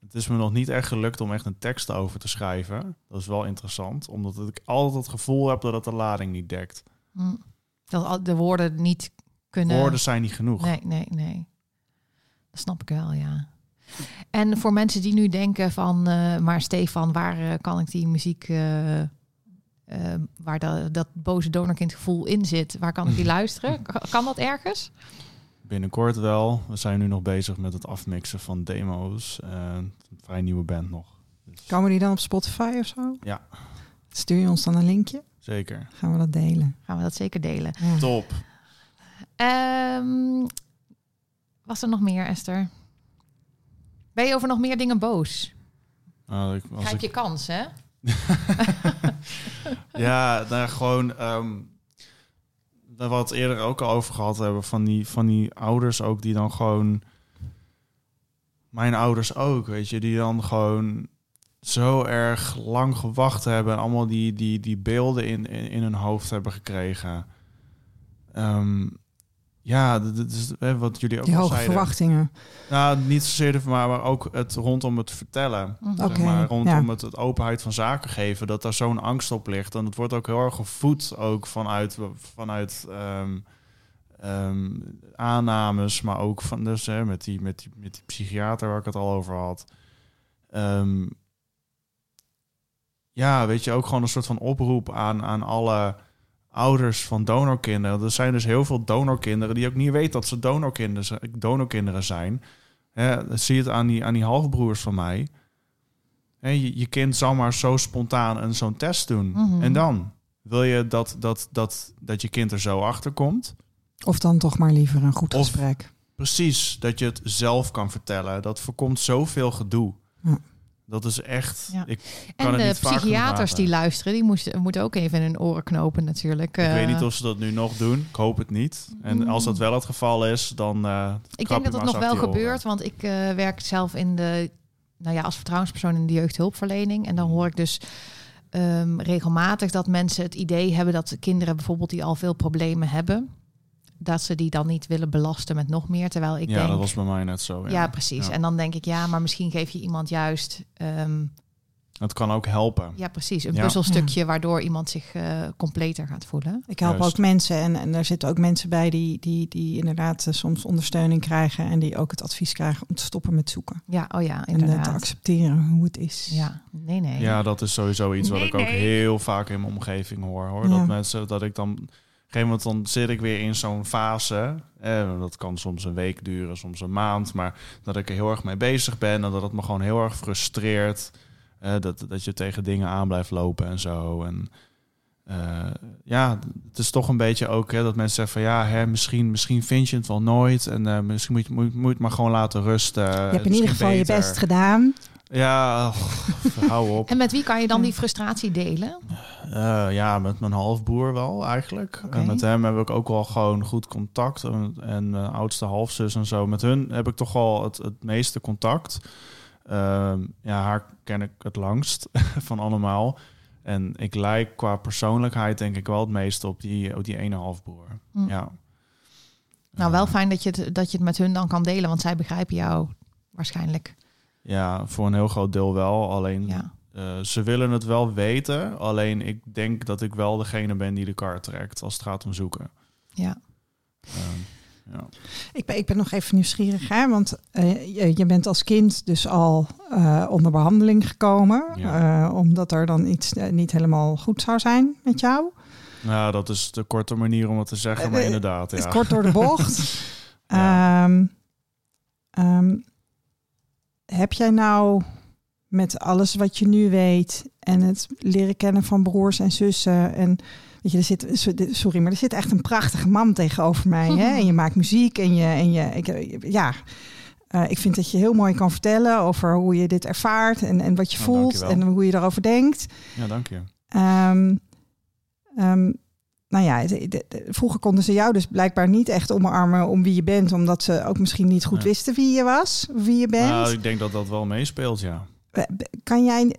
Het is me nog niet echt gelukt om echt een tekst over te schrijven. Dat is wel interessant, omdat ik altijd het gevoel heb dat het de lading niet dekt. Hm. Dat de woorden niet kunnen... Woorden zijn niet genoeg. Nee, nee, nee. Dat snap ik wel, ja. En voor mensen die nu denken van... eh, maar Stefan, waar kan ik die muziek... eh, eh, waar dat, dat boze donorkindgevoel in zit, waar kan ik die luisteren? Kan, kan dat ergens? Binnenkort wel. We zijn nu nog bezig met het afmixen van demo's. Eh, een vrij nieuwe band nog. Dus Komen die dan op Spotify of zo? Ja. Stuur je ons dan een linkje? zeker. Gaan we dat delen? Gaan we dat zeker delen. Ja. Top. Ehm, was er nog meer, Esther? Ben je over nog meer dingen boos? Nou, ik, als Grijp ik, je kans, hè? ja, daar gewoon. ehm waar we het eerder ook al over gehad hebben. Van die, van die ouders ook die dan gewoon. Mijn ouders ook, weet je. Die dan gewoon zo erg lang gewacht hebben. En allemaal die, die, die beelden in, in, in hun hoofd hebben gekregen. Ehm, ja, dat dat is hè, wat jullie ook Die al hoge zeiden. verwachtingen. Nou, niet zozeer de maar, maar ook het rondom het vertellen. Mhm. Zeg maar, rondom ja. het, het openheid van zaken geven, dat daar zo'n angst op ligt. En het wordt ook heel erg gevoed ook vanuit, vanuit ehm, ehm, aannames, maar ook van dus hè, met, die, met, die, met die psychiater waar ik het al over had. Ehm, ja, weet je, ook gewoon een soort van oproep aan, aan alle ouders van donorkinderen. Er zijn dus heel veel donorkinderen die ook niet weten dat ze donorkinderen, zijn- donorkinderen zijn. Zie je het aan die, aan die halfbroers van mij. Hè, je, je kind zal maar zo spontaan een zo'n test doen. Mhm. En dan? Wil je dat, dat, dat, dat je kind er zo achter komt? Of dan toch maar liever een goed Of- gesprek. Precies, dat je het zelf kan vertellen. Dat voorkomt zoveel gedoe. Ja. Dat is echt... Ja. Ik kan En het de niet psychiaters die luisteren, die moesten, moeten ook even in hun oren knopen natuurlijk. Ik Eh, weet niet of ze dat nu nog doen. Ik hoop het niet. En als dat wel het geval is, dan. eh, Ik denk dat het maar nog wel gebeurt, want ik eh, werk zelf in de, nou ja, als vertrouwenspersoon in de jeugdhulpverlening. En Mm. dan hoor ik dus ehm, regelmatig dat mensen het idee hebben dat kinderen bijvoorbeeld die al veel problemen hebben, dat ze die dan niet willen belasten met nog meer. Terwijl ik ja, denk, dat was bij mij net zo. ja, Ja, precies. Ja. En dan denk ik, ja, maar misschien geef je iemand juist, ehm, Het kan ook helpen. ja, precies, een Ja. puzzelstukje waardoor iemand zich eh, completer gaat voelen. Ik help Juist. ook mensen en, en daar zitten ook mensen bij die, die, die inderdaad eh, soms ondersteuning krijgen en die ook het advies krijgen om te stoppen met zoeken. Ja, oh ja, En eh, te inderdaad. accepteren hoe het is. Ja, nee, nee. Ja, dat is sowieso iets wat Nee, ik ook nee. heel vaak in mijn omgeving hoor. hoor. Ja. Dat mensen, dat ik dan gegeven moment dan zit ik weer in zo'n fase. Eh, dat kan soms een week duren, soms een maand. Maar dat ik er heel erg mee bezig ben en dat het me gewoon heel erg frustreert. eh, dat, dat je tegen dingen aan blijft lopen en zo. En eh, ja, het is toch een beetje ook hè, dat mensen zeggen van ja, hè, misschien, misschien vind je het wel nooit. En eh, misschien moet je, moet, moet je het maar gewoon laten rusten. je hebt in ieder geval je best gedaan. Ja, oh, hou op. En met wie kan je dan die frustratie delen? Eh, ja, met mijn halfbroer wel eigenlijk. En met hem heb ik ook wel gewoon goed contact. En, en mijn oudste halfzus en zo. Met hun heb ik toch wel het, het meeste contact. Ehm, ja, haar ken ik het langst van allemaal. En ik lijk qua persoonlijkheid denk ik wel het meeste op die, op die ene halfbroer. Hm. Ja. Nou, wel Eh, fijn dat je, het, dat je het met hun dan kan delen, want zij begrijpen jou waarschijnlijk. Ja, voor een heel groot deel wel. Alleen Ja. eh, ze willen het wel weten. Alleen ik denk dat ik wel degene ben die de kar trekt als het gaat om zoeken. Ja. Ehm, ja. Ik ben, ik ben nog even nieuwsgierig, hè? want eh, je, je bent als kind dus al eh, onder behandeling gekomen, Ja. omdat er dan iets niet helemaal goed zou zijn met jou. Nou, dat is de korte manier om het te zeggen, maar inderdaad, ja. is kort door de bocht. Ja. Ehm, ehm, heb jij nou met alles wat je nu weet en het leren kennen van broers en zussen en weet je, er zit sorry, maar er zit echt een prachtige man tegenover mij, hè? En je maakt muziek en je en je ik, ja. Eh, ik vind dat je heel mooi kan vertellen over hoe je dit ervaart en, en wat je Nou, voelt dankjewel. en hoe je daarover denkt. Ja, dank je. Ehm, ehm, nou ja, de- de- de- vroeger konden ze jou dus blijkbaar niet echt omarmen om wie je bent, omdat ze ook misschien niet goed Ja. wisten wie je was, wie je bent. Nou, ik denk dat dat wel meespeelt, ja. Kan jij,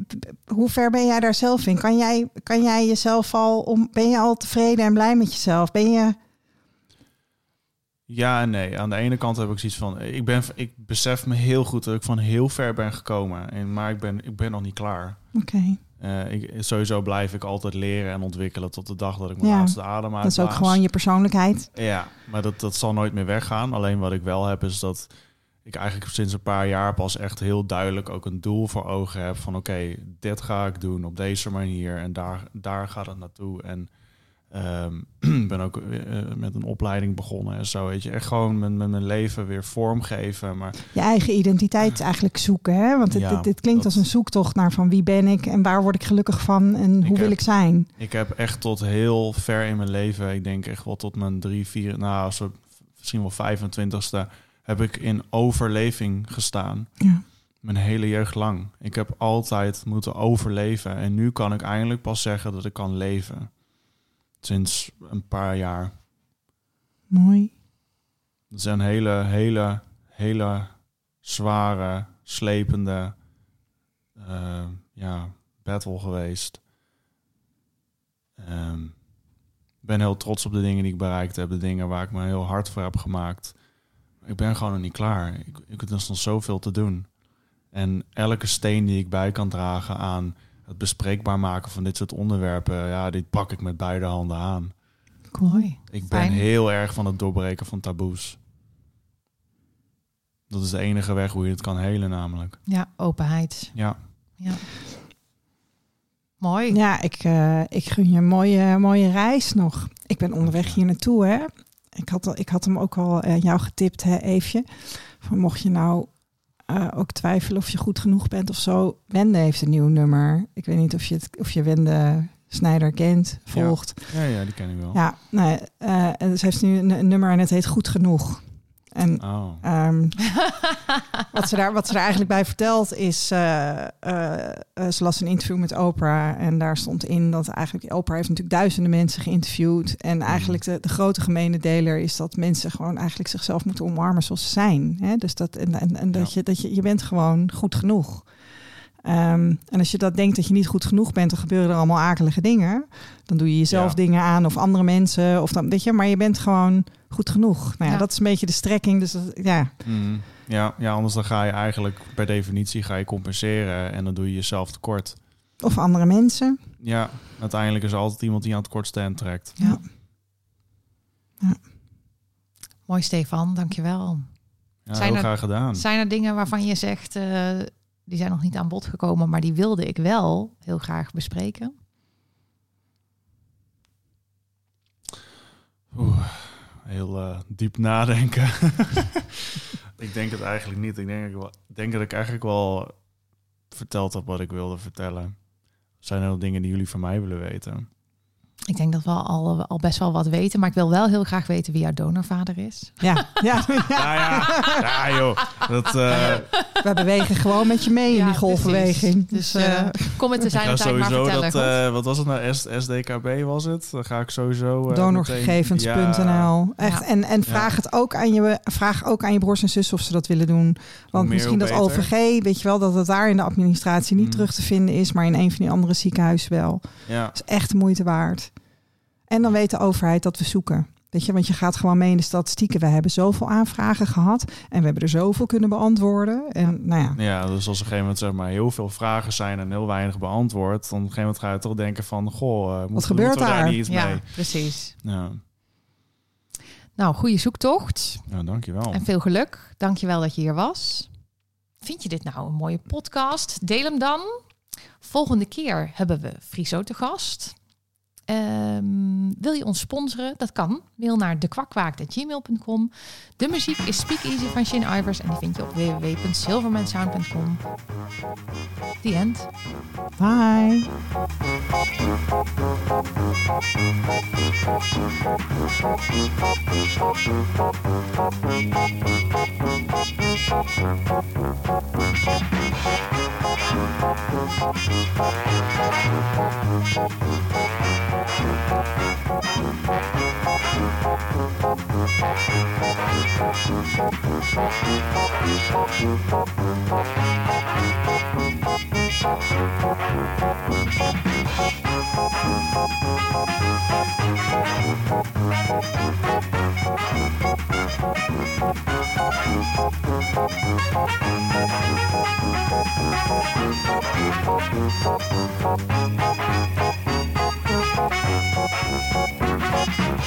hoe ver ben jij daar zelf in? Kan jij, kan jij jezelf al om, ben je al tevreden en blij met jezelf? Ben je, Ja en nee. Aan de ene kant heb ik zoiets van... Ik, ben, ik besef me heel goed dat ik van heel ver ben gekomen. En, maar ik ben, ik ben nog niet klaar. oké, Eh, ik, sowieso blijf ik altijd leren en ontwikkelen tot de dag dat ik mijn Ja, laatste adem dat is ook gewoon je persoonlijkheid. Ja, maar dat, dat zal nooit meer weggaan. Alleen wat ik wel heb is dat ik eigenlijk sinds een paar jaar pas echt heel duidelijk ook een doel voor ogen heb van oké, dit ga ik doen op deze manier en daar, daar gaat het naartoe. En ik ben ook eh, met een opleiding begonnen en zo, weet je. Echt gewoon met, met mijn leven weer vormgeven. Maar Je eigen identiteit eigenlijk zoeken. Hè? Want Ja, dit, dit klinkt dat- als een zoektocht naar van wie ben ik en waar word ik gelukkig van en hoe wil ik zijn. ik heb echt tot heel ver in mijn leven, ik denk echt wel tot mijn drie, vier, nou, zo, misschien wel 25ste, heb ik in overleving gestaan. Ja. Mijn hele jeugd lang. Ik heb altijd moeten overleven. En nu kan ik eindelijk pas zeggen dat ik kan leven. Sinds een paar jaar. Mooi. Het een hele, hele, hele zware, slepende eh, ja, battle geweest. Ehm, Ik ben heel trots op de dingen die ik bereikt heb. De dingen waar ik me heel hard voor heb gemaakt. Ik ben gewoon nog niet klaar. Ik, ik, er is nog zoveel te doen. En elke steen die ik bij kan dragen aan het bespreekbaar maken van dit soort onderwerpen, ja, die pak ik met beide handen aan. Mooi. Ik ben Fijn. heel erg van het doorbreken van taboes. Dat is de enige weg hoe je het kan helen, namelijk. Ja, openheid. Ja, Ja. Mooi. Ja, ik, eh, ik gun je een mooie, mooie reis nog. Ik ben onderweg hier naartoe, hè. Ik had, al- ik had hem ook al eh, jou getipt, hè, Eefje. Van mocht je nou eh, ook twijfelen of je goed genoeg bent of zo. Wende heeft een nieuw nummer. Ik weet niet of je, het, of je Wende Snijder kent, volgt. ja, ja die ken ik wel. Ja, nee, eh, en ze heeft nu een, een nummer en het heet Goed Genoeg. En Oh, Ehm, wat, ze daar, wat ze daar eigenlijk bij vertelt is, eh, eh, eh, ze las een interview met Oprah en daar stond in dat eigenlijk, Oprah heeft natuurlijk duizenden mensen geïnterviewd en eigenlijk de, de grote gemene deler is dat mensen gewoon eigenlijk zichzelf moeten omarmen zoals ze zijn. Hè? Dus dat, en, en, en dat, Ja. je, dat je, je bent gewoon goed genoeg. Ehm, en als je dat denkt dat je niet goed genoeg bent, dan gebeuren er allemaal akelige dingen. Dan doe je jezelf Ja. dingen aan of andere mensen. Of dan, weet je, maar je bent gewoon goed genoeg. Nou ja, Ja. dat is een beetje de strekking. Dus dat, ja, Mhm. ja, ja, anders dan ga je eigenlijk per definitie ga je compenseren en dan doe je jezelf tekort. of andere mensen. Ja, uiteindelijk is er altijd iemand die aan het kortste eind trekt. Ja. Mooi, Stefan. Dankjewel. Ja, Zijn heel er- graag gedaan. Zijn er dingen waarvan je zegt, eh, die zijn nog niet aan bod gekomen, maar die wilde ik wel heel graag bespreken? heel eh, diep nadenken. ik denk het eigenlijk niet. Ik denk, ik denk dat ik eigenlijk wel verteld heb wat ik wilde vertellen. Zijn er nog dingen die jullie van mij willen weten? Ik denk dat we al, al best wel wat weten, maar ik wil wel heel graag weten wie jouw donorvader is. Ja, ja, ja. Ja, ja, ja joh. Dat, eh, we bewegen gewoon met je mee in die golfbeweging. precies. Dus, Dus eh, eh, kom het te ik zijn ga tijd maar sowieso vertellen. dat, eh, wat was het nou, S SDKB was het? Dan ga ik sowieso... eh, donorgegevens.nl. Echt. En, en vraag het ook aan je vraag ook aan je broers en zussen of ze dat willen doen. Want meer, misschien dat. OVG, weet je wel, dat het daar in de administratie niet Mm. terug te vinden is, maar in een van die andere ziekenhuizen wel. ja. Dat is echt de moeite waard. En dan weet de overheid dat we zoeken. Weet je, want je gaat gewoon mee in de statistieken. We hebben zoveel aanvragen gehad en we hebben er zoveel kunnen beantwoorden. En nou ja, Ja, dus als er op een gegeven moment zeg maar heel veel vragen zijn en heel weinig beantwoord, dan op een gegeven moment ga je toch denken van, goh, eh, moeten, gebeurt daar daar? niet iets ja, mee? precies. Ja, Nou, goede zoektocht nou, dankjewel. en veel geluk. Dankjewel dat je hier was. Vind je dit nou een mooie podcast? Deel hem dan. Volgende keer hebben we Friso te gast. Ehm, wil je ons sponsoren? Dat kan. Mail naar dekwakwaak.gmail.com. De muziek is Speak Easy van Shane Ivers en die vind je op www.silvermansound.com. The end. bye. Thank